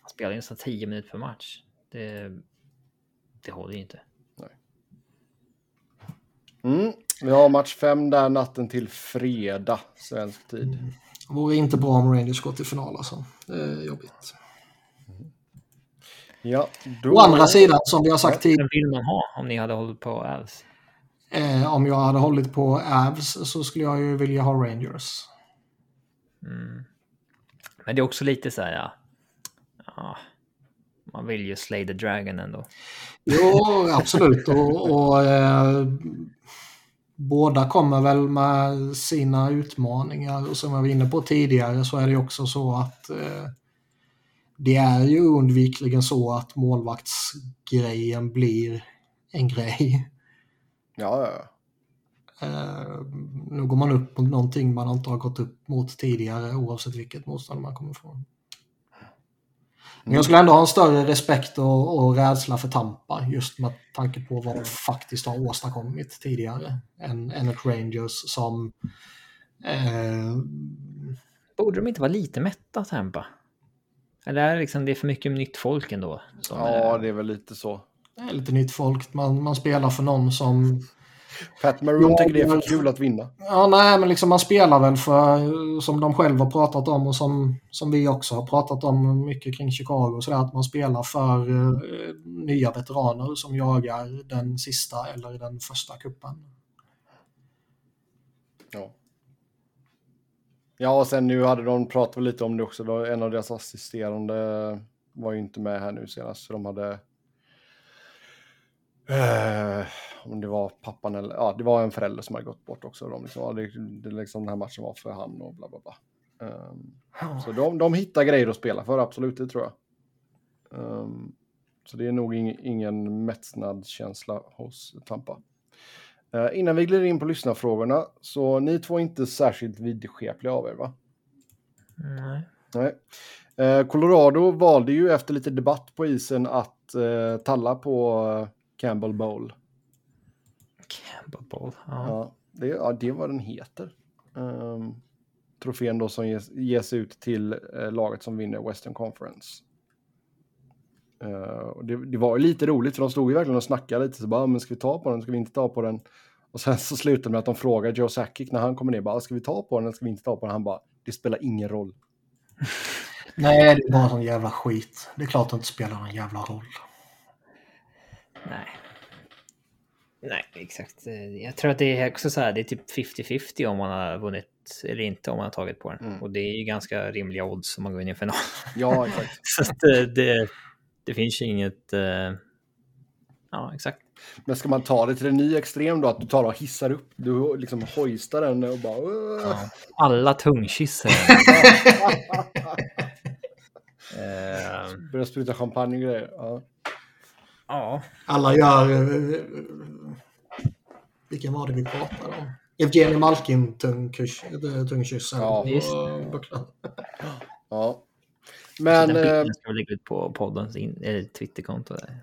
han spelar ju nästan 10 minuter per match. Det, det håller ju inte.
Mm. Vi har match 5 där natten till fredag, svensk tid. Mm.
Det vore inte bra om Rangers går till final alltså. Det är jobbigt.
Ja, då...
Å andra sidan, som vi har sagt tidigare.
Vem vill man ha om ni hade hållit på Avs?
Eh, om jag hade hållit på Avs så skulle jag ju vilja ha Rangers.
Mm. Men det är också lite så här, ja. ja. Man vill ju slay the dragon ändå.
Jo, absolut. och, och eh, båda kommer väl med sina utmaningar och som jag var inne på tidigare så är det också så att eh, det är ju undvikligen så att målvaktsgrejen blir en grej.
Ja, ja.
Eh, nu går man upp mot någonting man inte har gått upp mot tidigare oavsett vilket motstånd man kommer ifrån. Men jag skulle ändå ha en större respekt och, och rädsla för Tampa just med tanke på vad de faktiskt har åstadkommit tidigare. Än, än ett Rangers som... Eh,
Borde de inte vara lite mätta, Tampa? Eller är det, liksom, det är för mycket nytt folk ändå?
Ja,
är-
det är väl lite så.
det är lite nytt folk. Man, man spelar för någon som...
Pat Maroon
Ja,
tycker det är för kul att vinna.
Ja, nej, men liksom man spelar väl för, som de själva har pratat om och som, som vi också har pratat om mycket kring Chicago, och sådär, att man spelar för eh, nya veteraner som jagar den sista eller den första kuppen.
Ja. Ja, och sen nu hade de pratat lite om det också. Då, en av deras assisterande var ju inte med här nu senast, så de hade... Eh, om det var pappan eller... Ja, det var en förälder som hade gått bort också. De liksom, ja, det, det, liksom den här matchen var för han och bla bla bla. Ehm, så de, de hittar grejer att spela för, absolut, det tror jag. Ehm, så det är nog ing, ingen mättnadskänsla hos Tampa. Eh, innan vi glider in på lyssnarfrågorna, så ni två är inte särskilt vidskepliga av er, va?
Nej.
Nej. Eh, Colorado valde ju efter lite debatt på isen att talla på Campbell Bowl.
Campbell Ball. Ja.
Ja, det, ja, det är vad den heter. Um, trofén då som ges, ges ut till eh, laget som vinner Western Conference. Eh, och det, det var ju lite roligt för de stod ju verkligen och snackade lite så bara, "Ah, men ska vi ta på den, ska vi inte ta på den? Och sen så slutade det med att de frågar Joe Sakic när han kommer ner, bara, ska vi ta på den eller ska vi inte ta på den? Han bara, det spelar ingen roll.
Nej, det är bara sån jävla skit. Det är klart att det inte spelar någon jävla roll.
Nej. Nej, exakt. Eh, Jag tror att det är också så här, det är typ 50-50 om man har vunnit eller inte om man har tagit på den.
Mm.
Och det är ju ganska rimliga odds om man går in i en final.
Ja, exakt.
Så att eh, det, det finns ju inget... eh, Ja, exakt.
Men ska man ta det till en ny extrem då, att du tar och hissar upp, du liksom hoistar den och bara... "Åh."
Alla tungkysser.
Börjar spruta champagne och grejer. Ja.
Ja,
Alla gör... eh, Vilken var det vi pratade om? Evgenij Malkin tungkyss, eh.
Ja,
bucklan.
ja. Men
den
eh,
bilden ska vi lägga ut på poddens in, eller Twitterkonto. Där.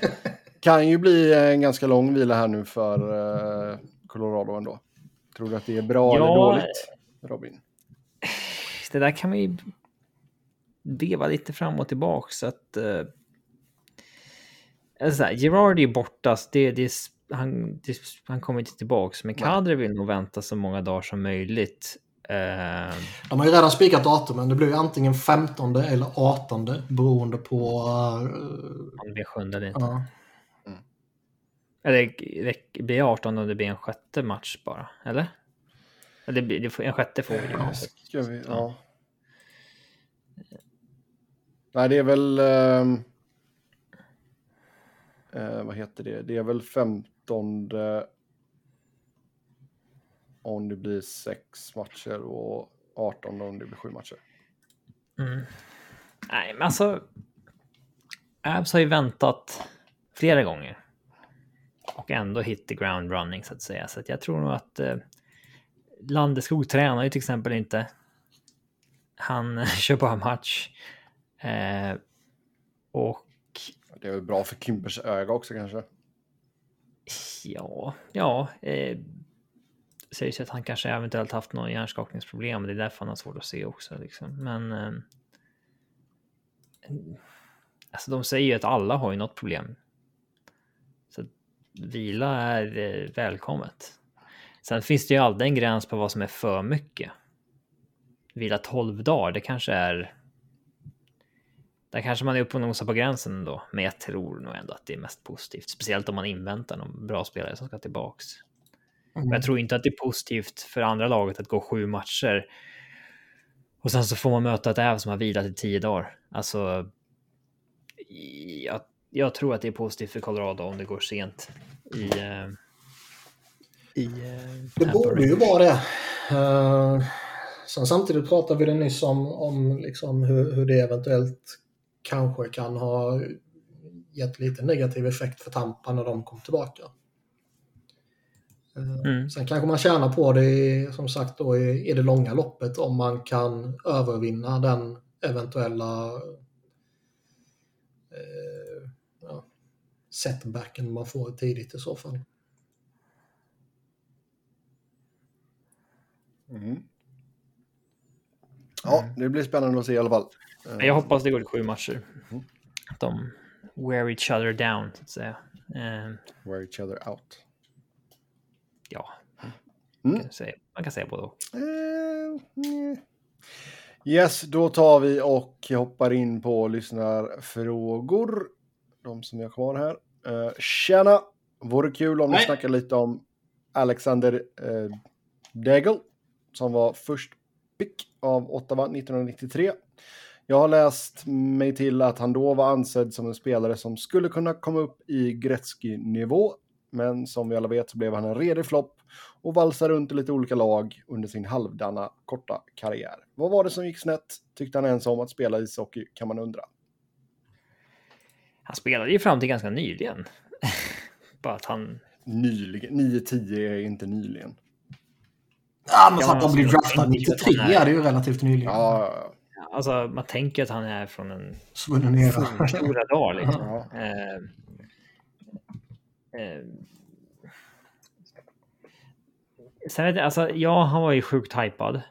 kan ju bli en ganska lång vila här nu för eh, Colorado ändå. Tror du att det är bra eller
Ja,
dåligt, Robin?
Det där kan ju veva lite fram och tillbaka. Så att, eh, alltså här, Gerard är ju borta, så det, det, han, det, han kommer inte tillbaka. Men Kadri vill nog vänta så många dagar som möjligt. Eh,
De har ju redan spikat datumen. Det blir ju antingen 15 eller 18 beroende på... eh,
om det blir sjunde eller inte.
ja.
Eller räck- blir det 18 om det blir en sjätte match bara? Eller? Eller det blir, det får- en sjätte får vi ju.
Ska vi, ja. Nej, det är väl... ehm, eh, vad heter det? Det är väl 15 om det blir sex matcher och 18 om det blir sju matcher.
Mm. Nej, men alltså. Abs har ju väntat flera gånger. Och ändå hit the ground running så att säga. Så att jag tror nog att eh, Landeskog tränar ju till exempel inte. Han kör bara match. Eh, och
det är väl bra för Kimpers öga också kanske.
ja, ja. Eh, sägs att han kanske eventuellt haft någon hjärnskakningsproblem. Det är därför han har svårt att se också. Liksom. Men. Eh, alltså de säger ju att alla har ju något problem. Så att vila är eh, välkommet. Sen finns det ju alltid en gräns på vad som är för mycket. Vila 12 dagar, det kanske är. Där kanske man är uppe och nosar på gränsen ändå. Men jag tror nog ändå att det är mest positivt. Speciellt om man inväntar någon bra spelare som ska tillbaks.
Mm.
Jag tror inte att det är positivt för andra laget att gå sju matcher. Och sen så får man möta ett Äv som har vilat i tio dagar. Alltså. Jag, jag tror att det är positivt för Colorado om det går sent i. eh, I. eh,
Det borde ju vara det. Uh, sen samtidigt pratade vi det nyss om, om liksom hur, hur det eventuellt kanske kan ha gett lite negativ effekt för Tampa när de kom tillbaka. Eh,
Mm.
Sen kanske man tjänar på det som sagt då, i, i det långa loppet om man kan övervinna den eventuella eh, ja, setbacken man får tidigt i så fall.
Mm. Ja, det blir spännande att se i alla fall.
Jag hoppas det går till sju matcher.
Mm.
De wear each other down, så att säga. Eh,
Wear each other out.
ja,
Mm.
man kan säga, man kan säga både och.
Eh, eh. Yes, då tar vi och hoppar in på lyssnarfrågor. De som vi har kvar här. Uh, tjena! Vore kul om ni snackar lite om Alexander uh, Degel som var först pick av Ottawa 1993. Jag har läst mig till att han då var ansedd som en spelare som skulle kunna komma upp i Gretzky-nivå. Men som vi alla vet så blev han en redig flopp och valsade runt i lite olika lag under sin halvdana korta karriär. Vad var det som gick snett? Tyckte han ens om att spela ishockey kan man undra.
Han spelade ju fram till ganska nyligen. Bara att han...
Nyligen, 9-10 är inte nyligen.
Ja, men
Ja,
för att de blir
alltså,
draftade
jag tänker
93
att han är-
det ju relativt nyligen.
Ja, ja,
Alltså, man tänker att han är från en
Svunnen era.
stora dag liksom.
ja.
Eh, eh, sen vet jag, alltså, ja, han var ju sjukt hypad.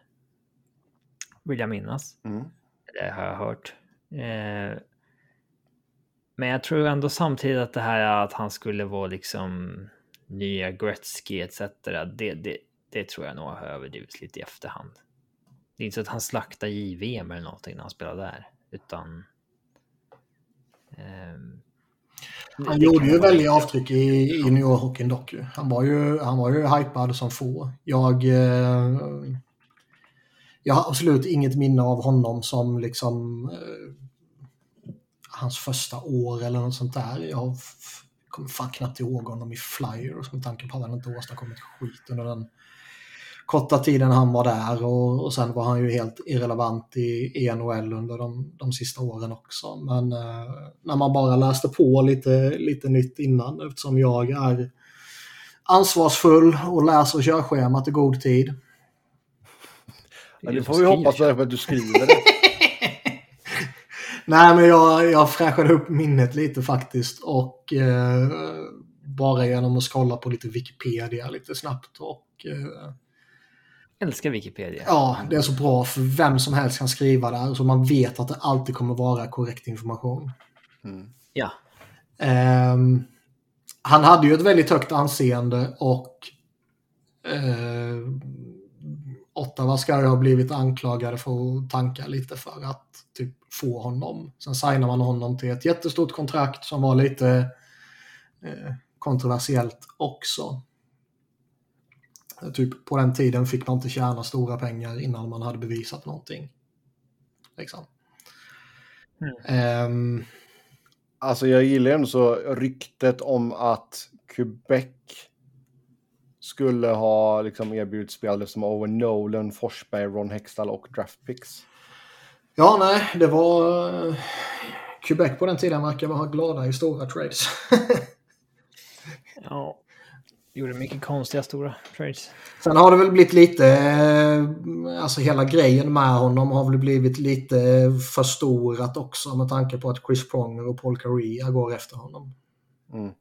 Vill jag minnas.
Mm.
Det har jag hört. Eh, men jag tror ändå samtidigt att det här att han skulle vara liksom nya Gretzky etc. Det, det, det tror jag nog har överdrivits lite i efterhand. Det är inte så att han slaktar JVM eller någonting när han spelar där, utan. ehm,
Han gjorde ju väldigt avtryck i, i New York dock. Han var ju, han var ju hypad som få. Jag, eh, jag har absolut inget minne av honom som liksom eh, hans första år eller något sånt där. Jag kommer fan knappt ihåg honom i Flyers med tanke på att han inte åstadkommit skit under den korta tiden han var där och, och sen var han ju helt irrelevant i, i NHL under de, de sista åren också. Men eh, när man bara läste på lite, lite nytt innan eftersom jag är ansvarsfull och läser körschemat i god tid.
Ja, det får vi hoppas att du skriver det.
Nej, men jag, jag fräschade upp minnet lite faktiskt och eh, bara genom att scrolla på lite Wikipedia lite snabbt och eh,
älskar Wikipedia.
ja, det är så bra för vem som helst kan skriva där så man vet att det alltid kommer vara korrekt information.
Mm.
Ja.
Ehm, han hade ju ett väldigt högt anseende och eh, Ottawa ska ju ha blivit anklagade för att tanka lite för att typ få honom. Sen signar man honom till ett jättestort kontrakt som var lite eh, kontroversiellt också. Typ på den tiden fick man inte tjäna stora pengar innan man hade bevisat någonting. Liksom.
Mm.
Ehm,
Alltså jag gillar ändå så ryktet om att Quebec skulle ha liksom erbjudit spelare som Owen Nolan, Forsberg, Ron Hextall och draftpicks.
Ja, nej, det var... eh, Quebec på den tiden verkar vara glada i stora trades.
ja. Gjorde mycket konstiga stora trades.
Sen har det väl blivit lite, eh, alltså hela grejen med honom har väl blivit lite förstorat också med tanke på att Chris Pronger och Paul Kariya går efter honom.
Mm.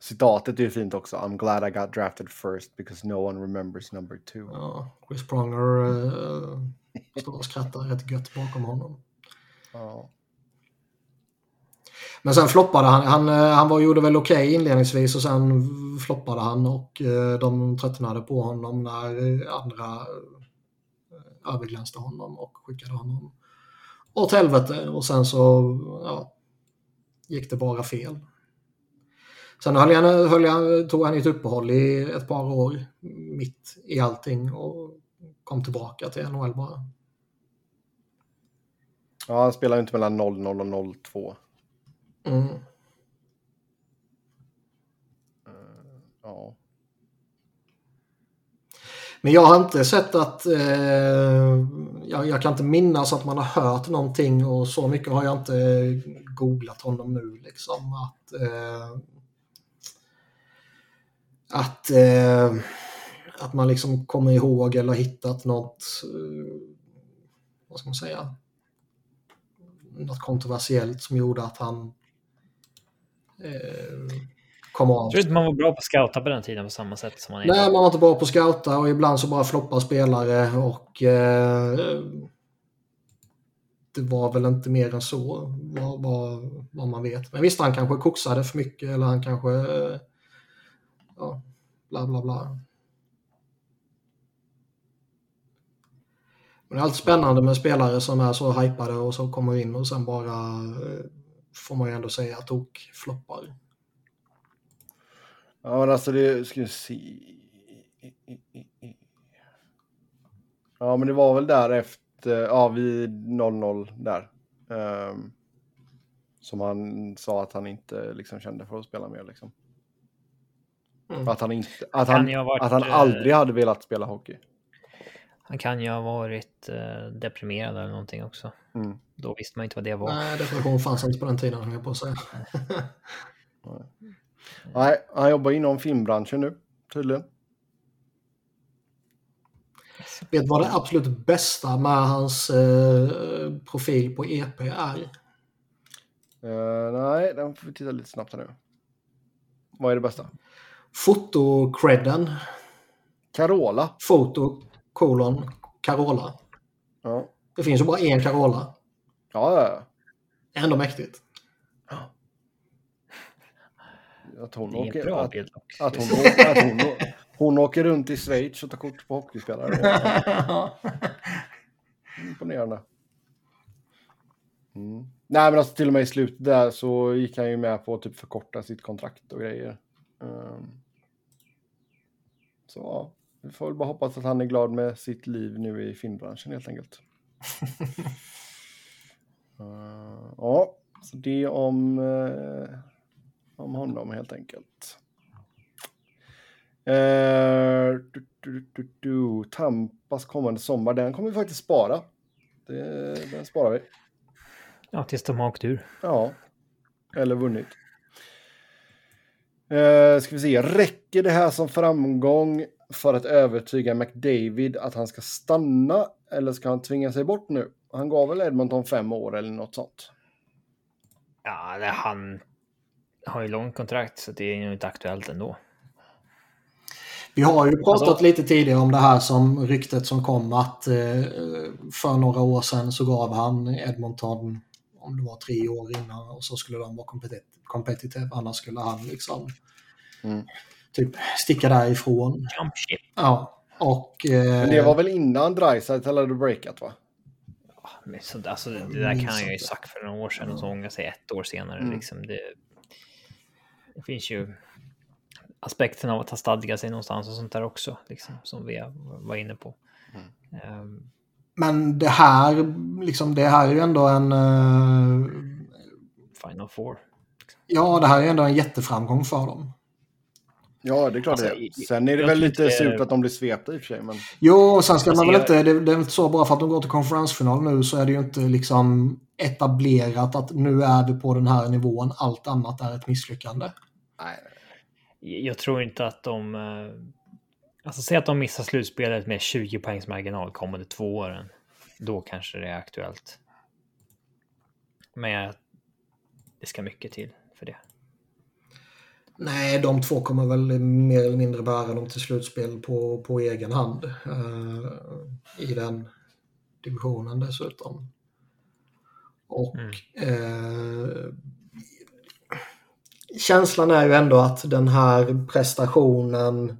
Citatet är ju fint också. I'm glad I got drafted first because no one remembers number two.
Ja, Chris Pronger eh, står och skrattar rätt gött bakom honom.
Ja.
Men sen floppade han. Han, eh, han var, gjorde väl okej inledningsvis och sen floppade han och eh, de tröttnade på honom när eh, andra överglänste honom och skickade honom åt helvete. Och sen så ja, gick det bara fel. Sen höll han, höll han, tog han ett uppehåll i ett par år mitt i allting och kom tillbaka till NHL bara.
ja, han spelar ju inte mellan 00 och 02.
Mm.
Ja.
Men jag har inte sett att... Eh, jag, jag kan inte minnas att man har hört någonting och så mycket har jag inte googlat honom nu. Liksom, att eh, att, eh, att man liksom kommer ihåg eller hittat något... Eh, vad ska man säga? något kontroversiellt som gjorde att han eh, av.
Jag tror inte man var bra på att scouta på den tiden på samma sätt som man är
Nej, man var inte bra på att scouta och ibland så bara floppar spelare och eh, det var väl inte mer än så vad, vad, vad man vet. Men visst, han kanske koksade för mycket eller han kanske eh, ja, bla bla bla. Men det är alltid spännande med spelare som är så hypade och så kommer in och sen bara eh, får man ju ändå säga att tok floppar.
Ja, men alltså det ska vi se. Ja, men det var väl där efter, ja, vid 0-0 där. Ehm, som han sa att han inte liksom kände för att spela mer liksom.
Mm.
Att han inte, att han,
varit,
att han
eh,
aldrig hade velat spela hockey.
Han kan ju ha varit eh, deprimerad eller någonting också.
Mm.
Då visste man inte vad det var.
Nej, depression fanns inte på den tiden, höll jag på att säga.
Nej, han jobbar inom filmbranschen nu, tydligen.
Vet du vad det absolut bästa med hans eh, profil på EP är?
Eh, nej, den får vi titta lite snabbt här nu. Vad är det bästa?
Fotocredden.
Carola.
Foto, kolon, Carola.
Ja,
Det finns ju bara en Carola.
ja, ja.
Ändå mäktigt.
Att hon,
Det är en
åker,
bra
att, att, hon, åker- att hon, hon åker runt i Schweiz och tar kort på hockeyspelare. Imponerande. Mm. Nej men alltså till och med i slutet där så gick han ju med på att typ förkorta sitt kontrakt och grejer. Ehm. Så ja, vi får väl bara hoppas att han är glad med sitt liv nu i filmbranschen helt enkelt. Eh, ja, så det om, eh, om honom helt enkelt. Eh, du, du, du, du, Tampas kommande sommar, den kommer vi faktiskt spara. Det, den sparar vi.
Ja, tills de har åkt ur.
Ja, eller vunnit. Eh, ska vi se, räcker det här som framgång för att övertyga McDavid att han ska stanna eller ska han tvinga sig bort nu? Han gav väl Edmonton fem år eller något sånt.
Ja, det, han har ju långt kontrakt så det är ju inte aktuellt ändå.
Vi har ju pratat
Alltså-
lite tidigare om det här som ryktet som kom att eh, för några år sedan så gav han Edmonton, om det var tre år innan, och så skulle de vara competitive, annars skulle han liksom
Mm.
typ sticka därifrån.
Jump ship.
Ja, och... Eh,
Men det var väl innan Dreisaitl hade breakat va?
Ja, men så, alltså, det det där kan han ju
inte.
sagt för några år sedan och så ångra sig ett år senare.
Mm.
Liksom det, det finns ju aspekten av att ha stadgat sig någonstans och sånt där också, liksom, som vi var inne på. Ehm,
Men det här, liksom, det här är ju ändå en... eh,
Final Four.
ja, det här är ju ändå en jätteframgång för dem.
Ja, det är klart
Alltså,
det. Sen är det väl lite
inte-
surt att de blir svepta i och för sig. Men...
Jo, och sen ska
Alltså,
man väl
jag-
inte, det, det är inte så bara för att de går till konferensfinal nu så är det ju inte liksom etablerat att nu är vi på den här nivån, allt annat är ett misslyckande.
Nej,
Jag tror inte att de... eh, Alltså säg att de missar slutspelet med 20 poängs marginal kommande två åren. Då kanske det är aktuellt. Men det ska mycket till för det.
Nej, de två kommer väl mer eller mindre bära dem till slutspel på, på egen hand. eh, I den divisionen dessutom. Och eh, känslan är ju ändå att den här prestationen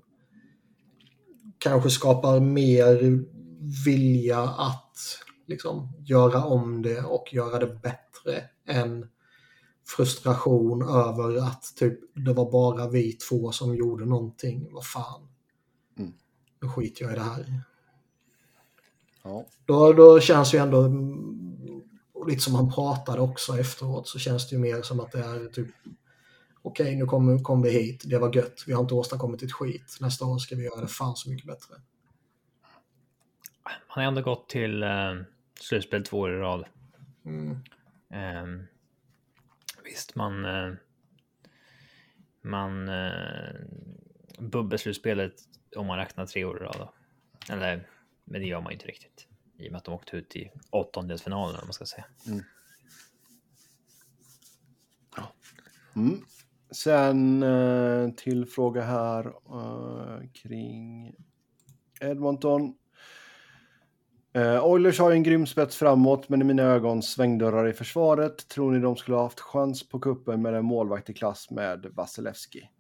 kanske skapar mer vilja att liksom göra om det och göra det bättre än frustration över att typ det var bara vi två som gjorde någonting. Vad fan.
Mm.
Nu skiter jag i det här.
ja.
Då, då känns ju ändå, och lite som han pratade också efteråt, så känns det ju mer som att det är typ okej nu kommer kom vi hit, det var gött, vi har inte åstadkommit ett skit. Nästa år ska vi göra det fan så mycket bättre.
Han har ändå gått till eh, slutspel två år i rad.
Mm.
Ehm, visst, man... Eh, man... Eh, bubbelslutspelet om man räknar tre år i rad. Eller, men det gör man ju inte riktigt. I och med att de åkte ut i åttondelsfinalen, om man ska säga.
Mm. Ja. Mm. Sen eh, till fråga här kring Edmonton. Eh, Oilers har ju en grym spets framåt, men i mina ögon svängdörrar i försvaret. Tror ni de skulle ha haft chans på kuppen med en målvakt i klass med Vasilevski?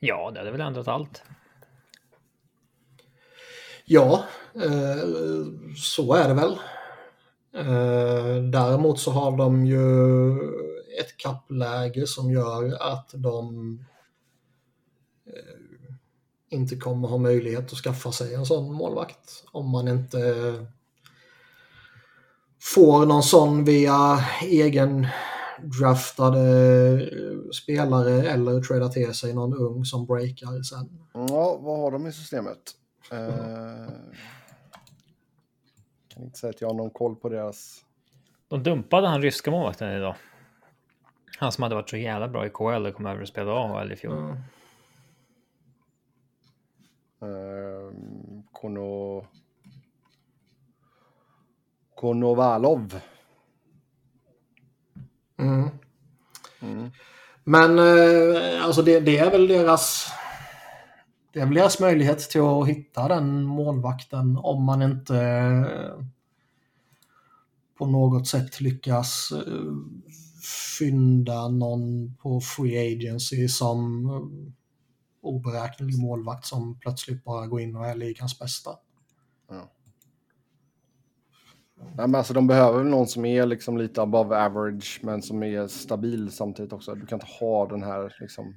Ja, det hade väl ändrat allt.
Ja, eh, så är det väl. Eh, däremot så har de ju ett kappläge som gör att de eh, inte kommer ha möjlighet att skaffa sig en sån målvakt om man inte får någon sån via egen draftade spelare eller tradar till sig någon ung som breakar sen.
Ja, vad har de i systemet? Eh, kan inte säga att jag har någon koll på deras...
De dumpade han ryska målvakten idag. Han som hade varit så jävla bra i KL och kom över och spelade AHL i fjol.
Mm.
Eh, Kono... Konovalov.
Mm.
Mm.
Men eh, alltså det, det är väl deras det är väl deras möjlighet till att hitta den målvakten om man inte eh, på något sätt lyckas fynda någon på free agency som oberäknelig målvakt som plötsligt bara går in och är ligans bästa.
Nej, men alltså, de behöver väl någon som är liksom lite above average men som är stabil samtidigt också. Du kan inte ha den här liksom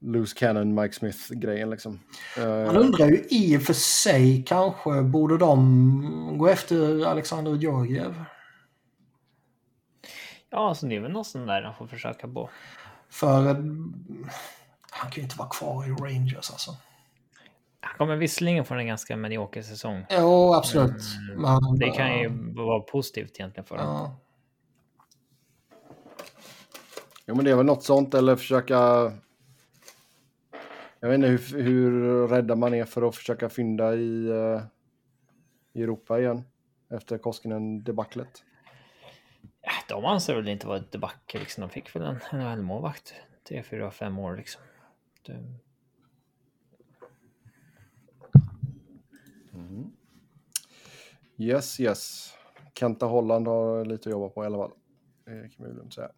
loose cannon Mike Smith-grejen liksom. Eh,
Man undrar ju i och för sig kanske borde de gå efter Alexander Georgiev.
Ja, så det är väl någon sån där han får försöka på.
För eh, han kan ju inte vara kvar i Rangers alltså.
Han kommer visserligen få en ganska medioker säsong.
Jo, absolut.
Mm,
Men,
Det kan ju
eh,
vara positivt egentligen för honom.
ja.
Jo, men det är väl något sånt eller försöka... Jag vet inte hur, hur rädda man är för att försöka fynda i, eh, i Europa igen efter Koskinen-debaclet.
Ja, De anser väl inte vara ett debacle liksom. De fick väl en NHL-målvakt. Tre, fyra, fem år liksom. Det...
Yes, yes. Kenta Holland har lite att jobba på i alla fall. Det kan vi lugnt säga.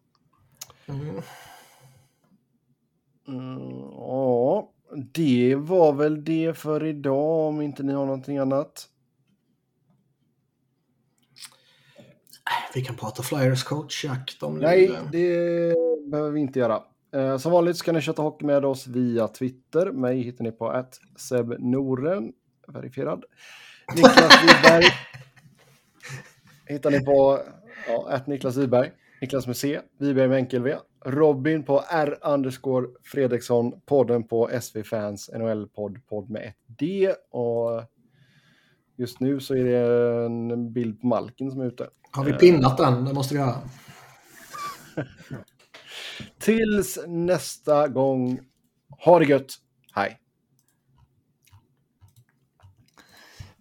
Mm.
Mm, ja, det var väl det för idag om inte ni har någonting annat.
Vi kan prata Flyers coachjakt om
Nej, det. behöver vi inte göra. Eh, som vanligt ska ni köta hockey med oss via Twitter. Mig hittar ni på att Noren, verifierad. Niklas Wiberg hittar ni på ja, att Niklas Wiberg. Niklas med C, Wiberg med enkel V. Robin på R underscore Fredriksson. Podden på SV Fans NHL-podd, podd med ett D. Och just nu så är det en bild på Malkin som är ute.
Har vi pinnat den? Det måste vi göra.
Tills nästa gång. Ha det gött. Hej.